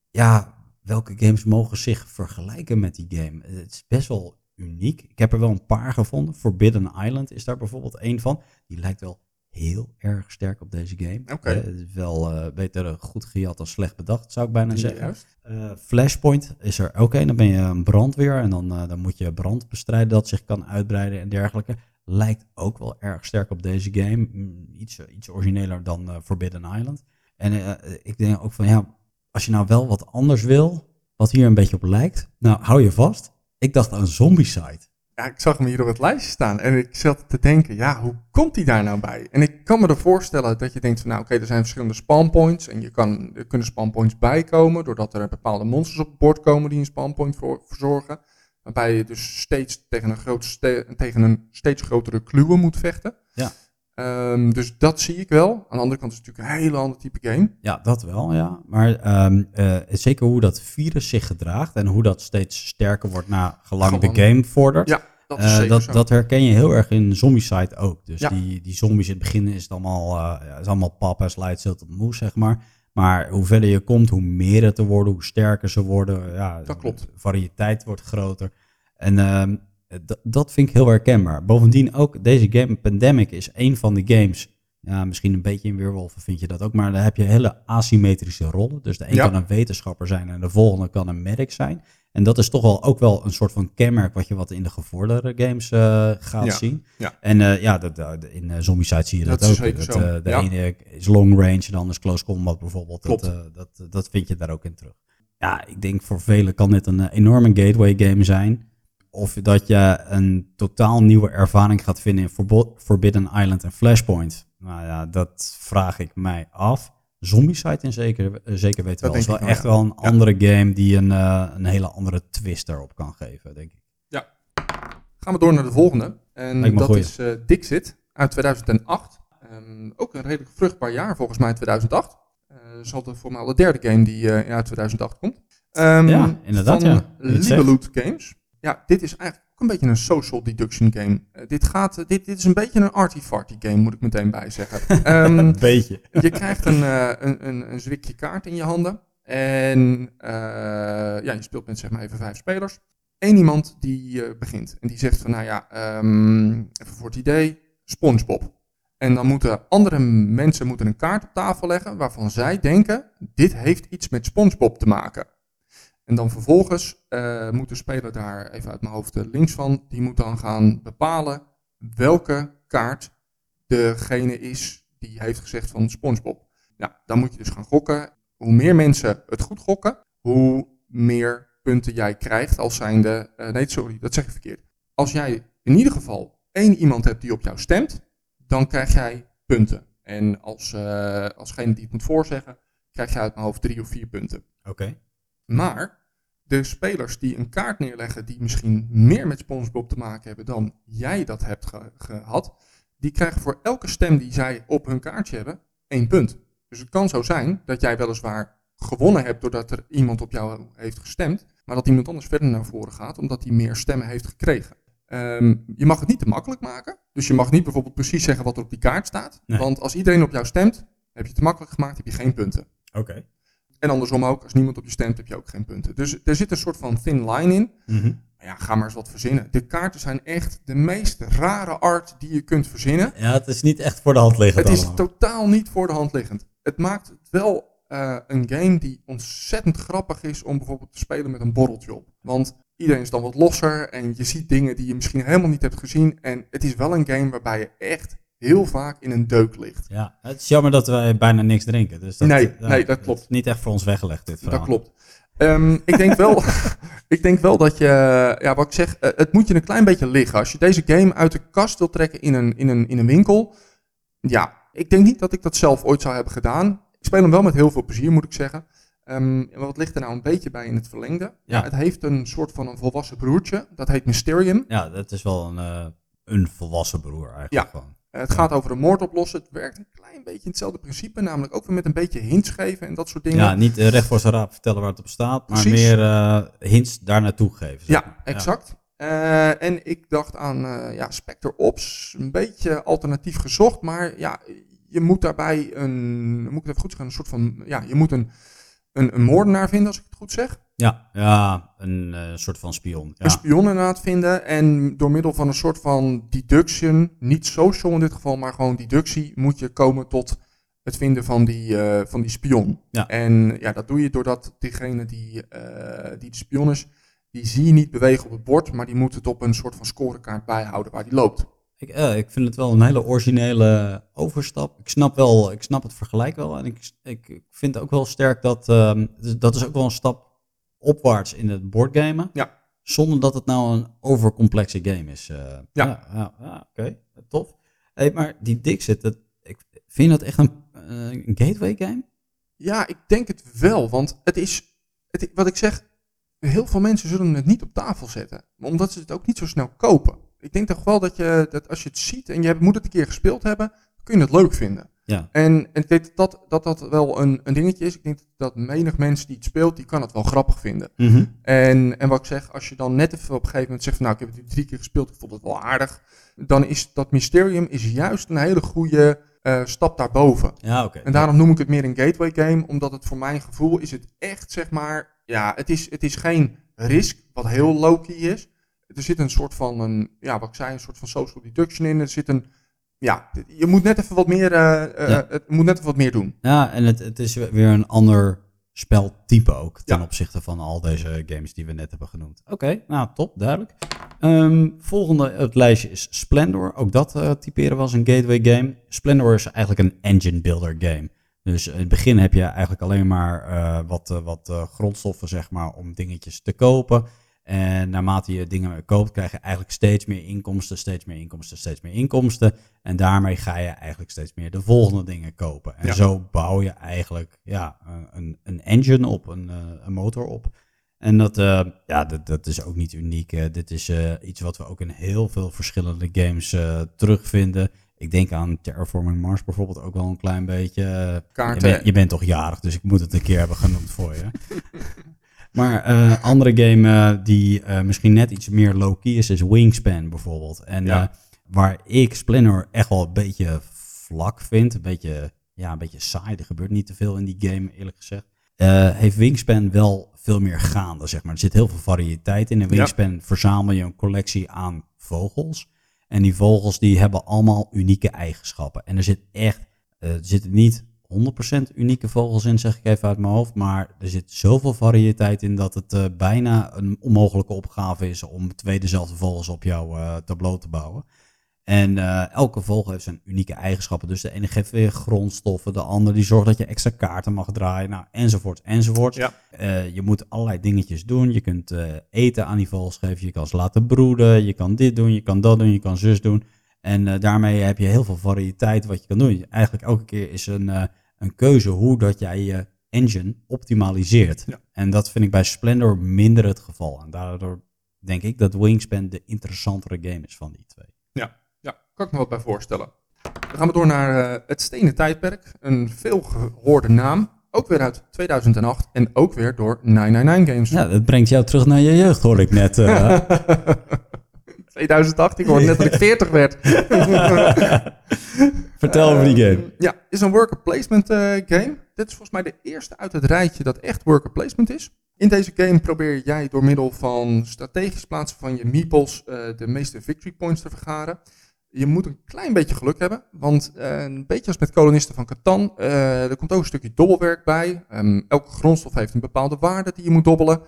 Ja, welke games mogen zich vergelijken met die game? Het is best wel uniek. Ik heb er wel een paar gevonden. Forbidden Island is daar bijvoorbeeld één van. Die lijkt wel heel erg sterk op deze game. Oké. Eh, het is wel eh, beter goed gejat dan slecht bedacht, zou ik bijna zeggen. Eh, Flashpoint is er ook een. Dan ben je een brandweer en dan, dan moet je brand bestrijden dat zich kan uitbreiden en dergelijke. Lijkt ook wel erg sterk op deze game. Mm, Iets, iets origineler dan Forbidden Island. En ik denk ook van ja, als je nou wel wat anders wil, wat hier een beetje op lijkt, nou hou je vast. Ik dacht aan Zombicide. Ja, ik zag hem hier op het lijstje staan en ik zat te denken, ja, hoe komt hij daar nou bij? En ik kan me er voorstellen dat je denkt van, nou oké, er zijn verschillende spawnpoints en je kan, er kunnen spawnpoints bijkomen doordat er bepaalde monsters op het bord komen die een spawnpoint voor, verzorgen. Waarbij je dus steeds tegen een, groot ste- tegen een steeds grotere kluwe moet vechten. Ja. Ehm, dus dat zie ik wel. Aan de andere kant is het natuurlijk een hele ander type game. Ja, dat wel, ja. Maar ehm, eh, zeker hoe dat virus zich gedraagt en hoe dat steeds sterker wordt na gelang de game vordert. Ja, dat Eh, dat, dat herken je heel erg in Zombicide ook. Dus Ja. die, die zombies in het begin is het allemaal, ja, is allemaal en slijt stil tot moe, zeg maar. Maar hoe verder je komt, hoe meer het te worden, hoe sterker ze worden. Ja, Dat klopt. De variëteit wordt groter. En ehm, dat vind ik heel herkenbaar. Bovendien ook, deze game Pandemic is een van de games... Ja, misschien een beetje in Weerwolven vind je dat ook. Maar dan heb je hele asymmetrische rollen. Dus de een Ja. kan een wetenschapper zijn en de volgende kan een medic zijn. En dat is toch wel ook wel een soort van kenmerk wat je wat in de gevorderde games eh, gaat Ja, zien. ja. En eh, ja, dat, dat- in uh, Zombicide zie je dat, Dat ook. zeker Dat, zo, eh, de ja. ene is long range en de andere is close combat bijvoorbeeld. Dat, Klopt. eh, dat, dat vind je daar ook in terug. Ja, ik denk voor velen kan dit een eh, enorme gateway game zijn. Of dat je een totaal nieuwe ervaring gaat vinden in Forbo- Forbidden Island en Flashpoint. Nou ja, dat vraag ik mij af. Zombicide in zeker, eh, zeker weten wel. denk is wel wel, echt ja. wel een Ja. andere game die een, eh, een hele andere twist erop kan geven, denk ik. Gaan we door naar de volgende. En dat goeie. is eh, Dixit uit 2008. Ehm, ook een redelijk vruchtbaar jaar volgens mij 2008. Eh zal de voor mij al de derde game die eh, uit 2008 komt. Ehm, Ja, inderdaad, Van ja. Games. Ja, dit is eigenlijk een beetje een social deduction game. Eh, dit, gaat, eh, dit, dit is een beetje een arty-farty game, moet ik meteen bij zeggen. Ehm, beetje. je krijgt een, eh, een, een, een zwikje kaart in je handen. En ja, je speelt met zeg maar even vijf spelers. Eén iemand die begint. En die zegt van, nou ja, ehm, even voor het idee, Spongebob. En dan moeten andere mensen moeten een kaart op tafel leggen waarvan zij denken, dit heeft iets met Spongebob te maken. En dan vervolgens eh, moet de speler daar, even uit mijn hoofd eh, links van, die moet dan gaan bepalen welke kaart degene is die heeft gezegd van SpongeBob. Nou, dan moet je dus gaan gokken. Hoe meer mensen het goed gokken, hoe meer punten jij krijgt als zijnde... eh, nee, sorry, dat zeg ik verkeerd. Als jij in ieder geval één iemand hebt die op jou stemt, dan krijg jij punten. En als, eh alsgene die het moet voorzeggen, krijg je uit mijn hoofd drie of vier punten. Oké. Maar de spelers die een kaart neerleggen die misschien meer met SpongeBob te maken hebben dan jij dat hebt ge- gehad, die krijgen voor elke stem die zij op hun kaartje hebben, één punt. Dus het kan zo zijn dat jij weliswaar gewonnen hebt doordat er iemand op jou heeft gestemd, maar dat iemand anders verder naar voren gaat omdat hij meer stemmen heeft gekregen. Ehm, je mag het niet te makkelijk maken. Dus je mag niet bijvoorbeeld precies zeggen wat er op die kaart staat. Nee. Want als iedereen op jou stemt, heb je het te makkelijk gemaakt, heb je geen punten. Oké. En andersom ook, als niemand op je stemt, heb je ook geen punten. Dus er zit een soort van thin line in. Maar ja, ga maar eens wat verzinnen. De kaarten zijn echt de meest rare art die je kunt verzinnen. Ja, het is niet echt voor de hand liggend Het is totaal niet voor de hand liggend. Het maakt het wel eh, een game die ontzettend grappig is om bijvoorbeeld te spelen met een borreltje op. Want iedereen is dan wat losser en je ziet dingen die je misschien helemaal niet hebt gezien. En het is wel een game waarbij je echt heel vaak in een deuk ligt. Ja, het is jammer dat wij bijna niks drinken. Dus dat, Nee, ja, nee, dat klopt. is niet echt voor ons weggelegd, dit verhaal. Dat klopt. Ehm, ik, denk wel, ik denk wel dat je, ja, wat ik zeg, eh, het moet je een klein beetje liggen. Als je deze game uit de kast wilt trekken in een, in een, in een winkel, ja, ik denk niet dat ik dat zelf ooit zou hebben gedaan. Ik speel hem wel met heel veel plezier, moet ik zeggen. Ehm, wat ligt er nou een beetje bij in het verlengde? Ja. het heeft een soort van een volwassen broertje, dat heet Mysterium. Ja, dat is wel een, eh, een volwassen broer eigenlijk Ja. gewoon. Eh, het gaat over een moord oplossen. Het werkt een klein beetje in hetzelfde principe, namelijk ook weer met een beetje hints geven en dat soort dingen. Ja, niet eh, recht voor zijn raap vertellen waar het op staat, maar Precies. meer eh, hints daar naartoe geven. zeg Ja, exact. En ik dacht aan eh, ja, Spectre Ops, een beetje alternatief gezocht, maar ja, je moet daarbij een, moet ik het even goed zeggen, een soort van, ja, je moet een, een, een moordenaar vinden, als ik het goed zeg. Ja, ja een eh, soort van spion. Ja. Een spion inderdaad vinden en door middel van een soort van deduction, niet social in dit geval, maar gewoon deductie, moet je komen tot het vinden van die, eh, van die spion. Ja. En ja, dat doe je doordat diegene die, eh, die de spion is, die zie je niet bewegen op het bord, maar die moet het op een soort van scorekaart bijhouden waar die loopt. Ik, eh, ik vind het wel een hele originele overstap. Ik snap, wel, ik snap het vergelijk wel. En ik, ik, vind ook wel sterk dat... ehm, dus dat is ook wel een stap opwaarts in het boardgamen. Ja. Zonder dat het nou een overcomplexe game is. eh. Ja. ja, ja, oké, tof. Hey, maar die Dixit, dat, ik vind je dat echt een, eh, een gateway game? Ja, ik denk het wel, want het is, het, wat ik zeg, heel veel mensen zullen het niet op tafel zetten, omdat ze het ook niet zo snel kopen. Ik denk toch wel dat, je, dat als je het ziet en je moet het een keer gespeeld hebben, kun je het leuk vinden. Ja. En ik denk dat dat, dat wel een, een dingetje is. Ik denk dat menig mens die het speelt, die kan het wel grappig vinden. En, en wat ik zeg, als je dan net even op een gegeven moment zegt van nou, ik heb het nu drie keer gespeeld, ik vond het wel aardig. Dan is dat Mysterium is juist een hele goede eh, stap daarboven. Ja, oké. En daarom noem ik het meer een gateway game, omdat het voor mijn gevoel is het echt, zeg maar, ja, het is, het is geen risk, wat heel low-key is. Er zit een soort van, een, ja, wat ik zei, een soort van social deduction in. Er zit een, ja, je moet net even wat meer, eh, eh, Ja. het moet net even wat meer doen. Ja, en het, het is weer een ander speltype ook ten Ja. opzichte van al deze games die we net hebben genoemd. Oké, nou top, duidelijk. Ehm, volgende op het lijstje is Splendor. Ook dat eh, typeren we als een gateway game. Splendor is eigenlijk een engine builder game. Dus in het begin heb je eigenlijk alleen maar eh, wat, wat grondstoffen zeg maar, om dingetjes te kopen. En naarmate je dingen koopt, krijg je eigenlijk steeds meer inkomsten, steeds meer inkomsten, steeds meer inkomsten. En daarmee ga je eigenlijk steeds meer de volgende dingen kopen. En Ja. zo bouw je eigenlijk ja, een- een, engine op, een, eh, een motor op. En dat, eh, ja, dat, dat is ook niet uniek. dit is eh, iets wat we ook in heel veel verschillende games terugvinden. Ik denk aan Terraforming Mars bijvoorbeeld ook wel een klein beetje. je, Kaarten. bent, je bent toch jarig, dus ik moet het een keer hebben genoemd voor je. Maar eh andere game eh, die eh, misschien net iets meer low-key is, is Wingspan bijvoorbeeld. En Ja. waar ik Splinter echt wel een beetje vlak vind, een beetje, ja, een beetje saai, er gebeurt niet te veel in die game eerlijk gezegd, heeft Wingspan wel veel meer gaande, zeg maar. Er zit heel veel variëteit in. In Ja. Wingspan verzamel je een collectie aan vogels. En die vogels die hebben allemaal unieke eigenschappen. En er zit echt, er zitten niet 100% unieke vogels in, zeg ik even uit mijn hoofd. Maar er zit zoveel variëteit in dat het eh, bijna een onmogelijke opgave is om twee dezelfde vogels op jouw eh, tableau te bouwen. En eh, elke vogel heeft zijn unieke eigenschappen. Dus de ene geeft weer grondstoffen, de ander die zorgt dat je extra kaarten mag draaien, nou, enzovoort, enzovoort. Ja. Je moet allerlei dingetjes doen. Je kunt eten aan die vogels geven, je kan ze laten broeden, je kan dit doen, je kan dat doen, je kan zus doen. En daarmee heb je heel veel variëteit wat je kan doen. Eigenlijk elke keer is een, een keuze hoe dat jij je engine optimaliseert. Ja. En dat vind ik bij Splendor minder het geval. En daardoor denk ik dat Wingspan de interessantere game is van die twee. Ja, ja, kan ik me wat bij voorstellen. Dan gaan we door naar eh, het Stenen Tijdperk. Een veel gehoorde naam. Ook weer uit 2008 en ook weer door 999 Games. Ja, dat brengt jou terug naar je jeugd, hoor ik net. eh. 2008, ik hoorde net dat ik 40 werd. Vertel over die game. Ja, is een worker placement eh, game. Dit is volgens mij de eerste uit het rijtje dat echt worker placement is. In deze game probeer jij door middel van strategisch plaatsen van je meeples eh, de meeste victory points te vergaren. Je moet een klein beetje geluk hebben, want eh, een beetje als met kolonisten van Catan, er komt ook een stukje dobbelwerk bij. Ehm, elke grondstof heeft een bepaalde waarde die je moet dobbelen.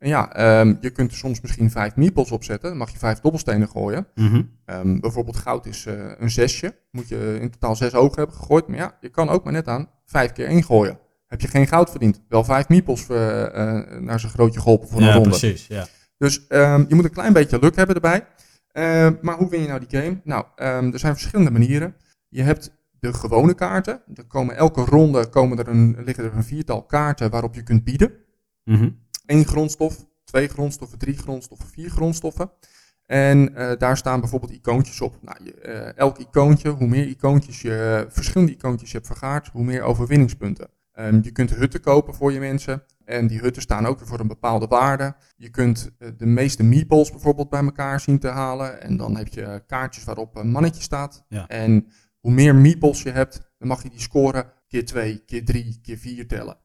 En ja, ehm, je kunt er soms misschien vijf meeples opzetten, dan mag je vijf dobbelstenen gooien. Mhm. Ehm, bijvoorbeeld goud is eh, een zesje. Moet je in totaal zes ogen hebben gegooid. Maar ja, je kan ook maar net aan vijf keer één gooien. Heb je geen goud verdiend. Wel vijf meeples eh, eh, naar zijn grootje geholpen voor een Ja, ronde. precies. Ja. Dus ehm, je moet een klein beetje luk hebben erbij. Maar hoe win je nou die game? Nou, er zijn verschillende manieren. Je hebt de gewone kaarten. Er komen elke ronde komen er een, liggen er een viertal kaarten waarop je kunt bieden Mhm. Één grondstof, twee grondstoffen, drie grondstoffen, vier grondstoffen. En eh, daar staan bijvoorbeeld icoontjes op. Nou, je, eh, elk icoontje, hoe meer icoontjes je, verschillende icoontjes je hebt vergaard, hoe meer overwinningspunten. Ehm, je kunt hutten kopen voor je mensen. En die hutten staan ook weer voor een bepaalde waarde. Je kunt eh, de meeste meeples bijvoorbeeld bij elkaar zien te halen. En dan heb je kaartjes waarop een mannetje staat. Ja. En hoe meer meeples je hebt, dan mag je die scoren keer twee, keer drie, keer vier tellen.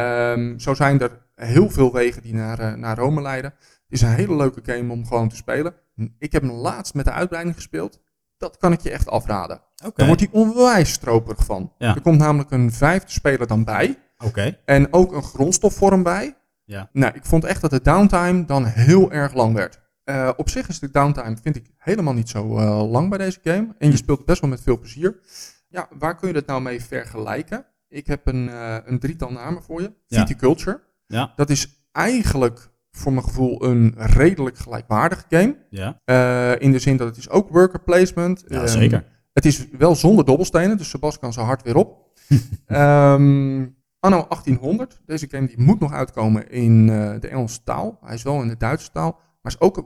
Ehm, zo zijn er heel veel wegen die naar, eh, naar Rome leiden. Het is een hele leuke game om gewoon te spelen. Ik heb hem laatst met de uitbreiding gespeeld. Dat kan ik je echt afraden. Oké. Daar wordt hij onwijs stroperig van. Ja. Er komt namelijk een vijfde speler dan bij. Oké. En ook een grondstofvorm bij. Ja. Nou, ik vond echt dat de downtime dan heel erg lang werd. Eh, op zich is de downtime, vind ik, helemaal niet zo eh, lang bij deze game. En je Hm. speelt best wel met veel plezier. Ja, waar kun je dat nou mee vergelijken? Ik heb een, eh, een drietal namen voor je. Ja. Viticulture. Ja. Dat is eigenlijk voor mijn gevoel een redelijk gelijkwaardige game. Ja, Eh, in de zin dat het is ook worker placement. ja Ehm, zeker. Het is wel zonder dobbelstenen, dus Sebas kan zo hard weer op. Ehm, anno 1800, deze game die moet nog uitkomen in eh, de Engelse taal. Hij is wel in de Duitse taal. Maar is ook,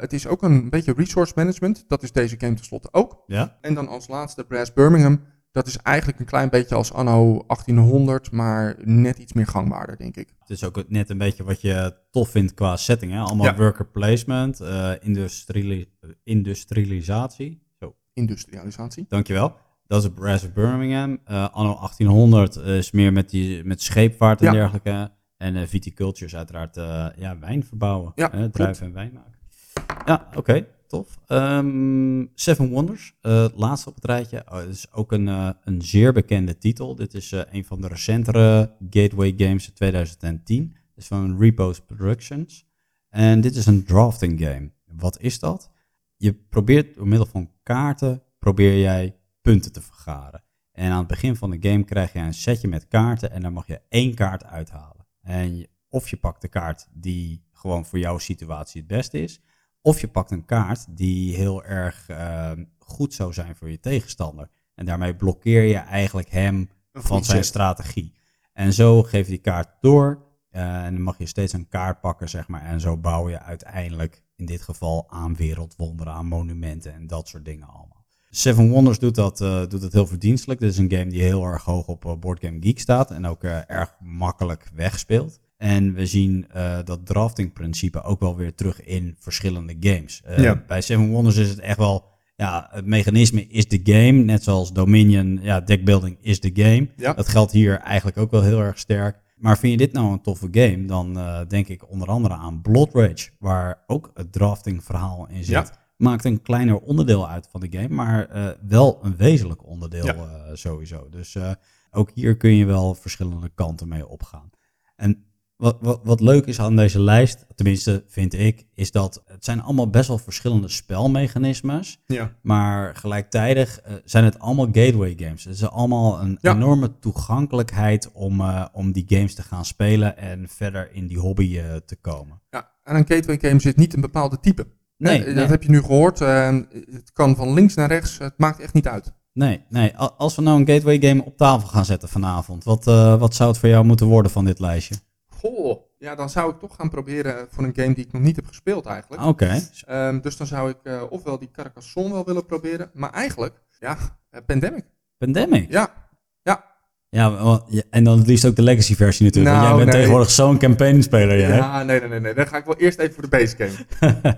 het is ook een beetje resource management. Dat is deze game tenslotte ook. Ja, En dan als laatste Brass Birmingham. Dat is eigenlijk een klein beetje als anno 1800, maar net iets meer gangbaarder, denk ik. het is ook net een beetje wat je tof vindt qua setting. Hè? Allemaal Ja. worker placement, industriali- industrialisatie. Zo, Industrialisatie. dankjewel. Dat is Brass of Birmingham. Eh, anno 1800 is meer met, die, met scheepvaart en Ja. dergelijke. En eh, viticulture is uiteraard ja, wijn verbouwen. Ja, hè, druiven en wijn maken. Ja, oké, tof. Ehm, Seven Wonders, eh, laatste op het rijtje. Oh, het is ook een, eh, een zeer bekende titel. Dit is eh, een van de recentere Gateway games uit 2010. Het is van Repos Productions. En dit is een drafting game. Wat is dat? Je probeert door middel van kaarten, probeer jij punten te vergaren. En aan het begin van de game krijg je een setje met kaarten en dan mag je één kaart uithalen. En of je pakt de kaart die gewoon voor jouw situatie het beste is, of je pakt een kaart die heel erg eh, goed zou zijn voor je tegenstander. En daarmee blokkeer je eigenlijk hem van zijn strategie. En zo geef je die kaart door. eh, en dan mag je steeds een kaart pakken, zeg maar. En zo bouw je uiteindelijk, in dit geval, aan wereldwonderen, aan monumenten en dat soort dingen allemaal. Seven Wonders doet dat, eh, doet dat heel verdienstelijk. Dit is een game die heel erg hoog op eh, Board Game Geek staat en ook erg makkelijk wegspeelt. En we zien eh, dat drafting principe ook wel weer terug in verschillende games. Eh, Ja. Bij Seven Wonders is het echt wel, ja, het mechanisme is de game. Net zoals Dominion, ja, deckbuilding is de game. Ja. Dat geldt hier eigenlijk ook wel heel erg sterk. Maar vind je dit nou een toffe game, dan eh, denk ik onder andere aan Blood Rage, waar ook het drafting verhaal in zit. Ja. Maakt een kleiner onderdeel uit van de game, maar wel een wezenlijk onderdeel Ja. sowieso. Dus ook hier kun je wel verschillende kanten mee opgaan. En wat, wat, wat leuk is aan deze lijst, tenminste vind ik, is dat het zijn allemaal best wel verschillende spelmechanismes. Ja. Maar gelijktijdig eh, zijn het allemaal gateway games. Het is allemaal een Ja. enorme toegankelijkheid om, eh, om die games te gaan spelen en verder in die hobby eh, te komen. Ja, aan een gateway game zit niet een bepaalde type. Nee, nee. Dat heb je nu gehoord. eh, het kan van links naar rechts. Het maakt echt niet uit. Nee, nee. Als we nou een gateway game op tafel gaan zetten vanavond, wat, wat zou het voor jou moeten worden van dit lijstje? Goh, ja, dan zou ik toch gaan proberen voor een game die ik nog niet heb gespeeld eigenlijk. Oké, Ehm, dus dan zou ik eh, ofwel die Carcassonne wel willen proberen. Maar eigenlijk, ja, eh, Pandemic. Pandemic. Ja, Ja, ja, en dan het liefst ook de legacy versie natuurlijk. want Nou, jij bent nee. tegenwoordig zo'n campaign speler, jij. ja nee, nee, nee, nee. Dan ga ik wel eerst even voor de base game.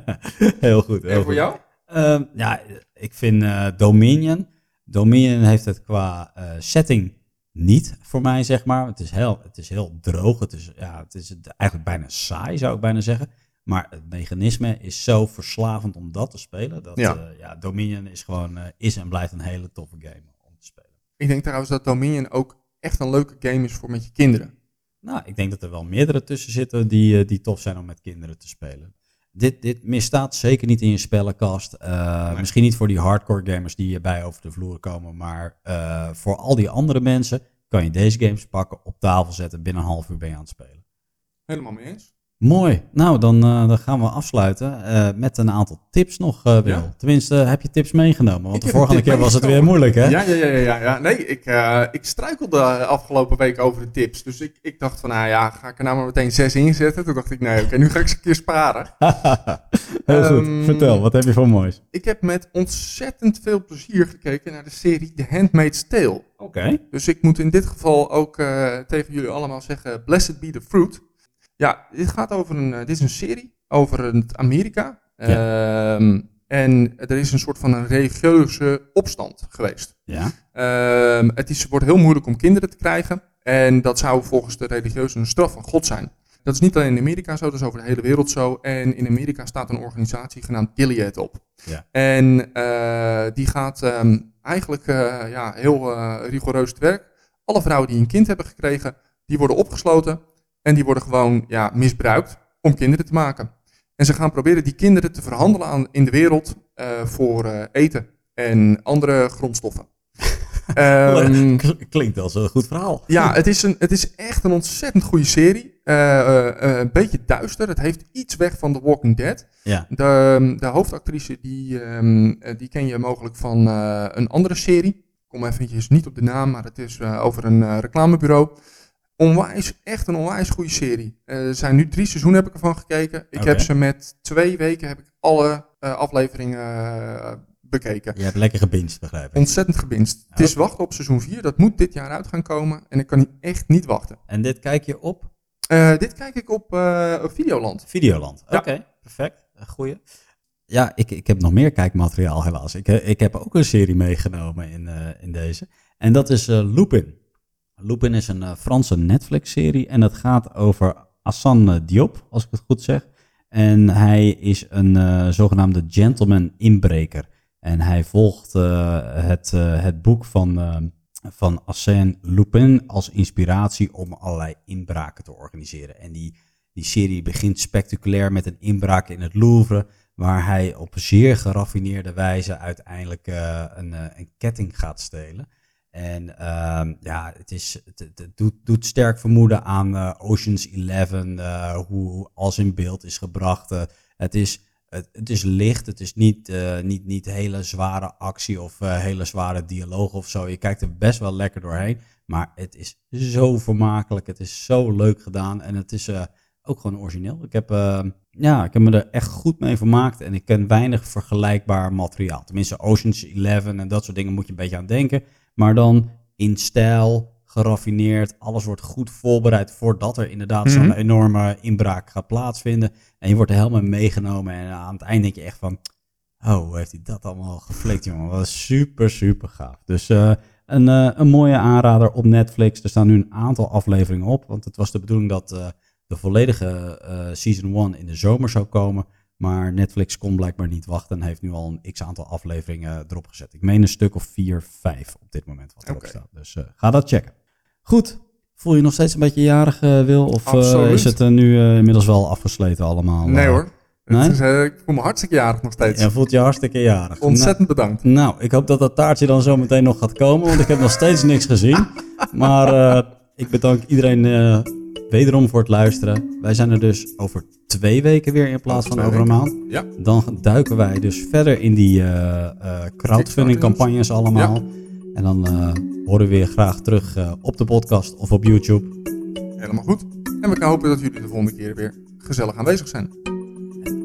heel goed. Heel En voor goed. jou? Ehm, ja, ik vind eh, Dominion. Dominion heeft het qua setting niet voor mij, zeg maar. Het is heel, het is heel droog. Het is, ja, het is eigenlijk bijna saai, zou ik bijna zeggen. Maar het mechanisme is zo verslavend om dat te spelen. Dat Ja. ja. ja, Dominion is gewoon eh, is en blijft een hele toffe game om te spelen. Ik denk trouwens dat Dominion ook echt een leuke game is voor met je kinderen. Nou, ik denk dat er wel meerdere tussen zitten die, eh, die tof zijn om met kinderen te spelen. Dit, dit misstaat zeker niet in je spellenkast. Eh, Nee. Misschien niet voor die hardcore gamers die hierbij over de vloer komen. Maar eh, voor al die andere mensen kan je deze games pakken, op tafel zetten. Binnen een half uur ben je aan het spelen. Helemaal mee eens. Mooi. Nou, dan, eh, dan gaan we afsluiten eh, met een aantal tips nog, eh Wil. Ja. Tenminste, heb je tips meegenomen? Want Ik de vorige keer was het weer moeilijk, hè? Ja, ja, ja, ja, ja. Nee, ik, ik struikelde afgelopen week over de tips. Dus ik, ik dacht van, nou ja, ga ik er nou maar meteen zes inzetten? Toen dacht ik, nee, oké, nu ga ik ze een keer sparen. Heel goed. Ehm, Vertel, wat heb je voor moois? Ik heb met ontzettend veel plezier gekeken naar de serie The Handmaid's Tale. Oké. Dus ik moet in dit geval ook tegen jullie allemaal zeggen, blessed be the fruit. Ja, dit gaat over een, eh, dit is een serie over het Amerika. Ehm, en er is een soort van een religieuze opstand geweest. Ja. Ehm, het is, wordt heel moeilijk om kinderen te krijgen. En dat zou volgens de religieuzen een straf van God zijn. Dat is niet alleen in Amerika zo, dat is over de hele wereld zo. En in Amerika staat een organisatie genaamd Gilead op. Ja. En eh, die gaat ehm, eigenlijk eh, ja, heel rigoureus te werk. Alle vrouwen die een kind hebben gekregen, die worden opgesloten. En die worden gewoon ja, misbruikt om kinderen te maken. En ze gaan proberen die kinderen te verhandelen aan, in de wereld eh, voor eh, eten en andere grondstoffen. Ehm, Klinkt als een goed verhaal. ja, het is, een, het is echt een ontzettend goede serie. Eh, een beetje duister. Het heeft iets weg van The Walking Dead. Ja. De, de hoofdactrice, die, ehm, eh, die ken je mogelijk van een andere serie. Ik kom eventjes niet op de naam, maar het is over een reclamebureau. Onwijs, echt een onwijs goede serie. Eh, er zijn nu drie seizoenen heb ik ervan gekeken. Ik heb ze met twee weken heb ik alle eh, afleveringen eh, bekeken. Je hebt lekker gebinged, begrijp ik. Ontzettend gebinst. Het is wachten op seizoen 4. Dat moet dit jaar uit gaan komen. En ik kan niet- echt niet wachten. En dit kijk je op Eh, dit kijk ik op, eh, op Videoland. Videoland. Ja. Oké, perfect. Een Goeie. Ja, ik, ik heb nog meer kijkmateriaal helaas. Ik, ik heb ook een serie meegenomen in, eh, in deze. En dat is eh, Lupin. Lupin is een eh, Franse Netflix-serie en het gaat over Hassan eh, Diop, als ik het goed zeg. En hij is een eh, zogenaamde gentleman inbreker. En hij volgt het, het boek van, van Arsène Lupin als inspiratie om allerlei inbraken te organiseren. En die, die serie begint spectaculair met een inbraak in het Louvre, waar hij op zeer geraffineerde wijze uiteindelijk een, een ketting gaat stelen. En ehm, ja, het, is, het, doet, doet sterk vermoeden aan eh, Ocean's Eleven, eh, hoe, alles in beeld is gebracht. eh. het, is, het, is licht, het is niet, niet, niet hele zware actie of hele zware dialoog of zo. Je kijkt er best wel lekker doorheen, maar het is zo vermakelijk, het is zo leuk gedaan en het is ook gewoon origineel. Ik heb, eh, ja, ik heb me er echt goed mee vermaakt en ik ken weinig vergelijkbaar materiaal. Tenminste, Ocean's Eleven en dat soort dingen moet je een beetje aan denken. Maar dan in stijl, geraffineerd. Alles wordt goed voorbereid voordat er inderdaad zo'n Mhm. enorme inbraak gaat plaatsvinden. En je wordt er helemaal meegenomen. En aan het eind denk je echt van... Oh, hoe heeft hij dat allemaal geflikt, jongen? Dat is super, super gaaf. Dus eh, een, eh, een mooie aanrader op Netflix. Er staan nu een aantal afleveringen op. Want het was de bedoeling dat eh, de volledige Season 1 in de zomer zou komen. Maar Netflix kon blijkbaar niet wachten en heeft nu al een x-aantal afleveringen erop gezet. Ik meen een stuk of 4, 5 op dit moment wat erop staat. Dus eh, ga dat checken. Goed. Voel je nog steeds een beetje jarig, eh, Wil? Of eh, is het nu inmiddels wel afgesleten allemaal? Nee hoor. Nee? Is, ik voel me hartstikke jarig nog steeds. Je voelt je hartstikke jarig. Ontzettend bedankt. Nou, nou, ik hoop dat dat taartje dan zo meteen nog gaat komen, want ik heb nog steeds niks gezien. Maar ik bedank iedereen wederom voor het luisteren. Wij zijn er dus over twee weken weer in plaats van over een maand. Ja. Dan duiken wij dus verder in die eh, eh, crowdfunding campagnes allemaal. En dan eh, horen we weer graag terug op de podcast of op YouTube. Helemaal goed. En we hopen dat jullie de volgende keer weer gezellig aanwezig zijn.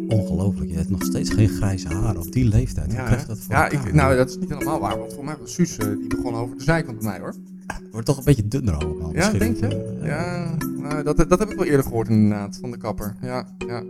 Ongelooflijk, je hebt nog steeds geen grijze haren op die leeftijd. Hoe Ja, krijg je dat voor ja elkaar? ik, nou, dat is niet helemaal waar. Want voor mij was Suus, eh, die begon over de zijkant bij mij hoor. Het wordt toch een beetje dunner allemaal. Ja, denk je? Eh, Ja, nou, dat, dat heb ik wel eerder gehoord inderdaad, van de kapper. Ja, ja.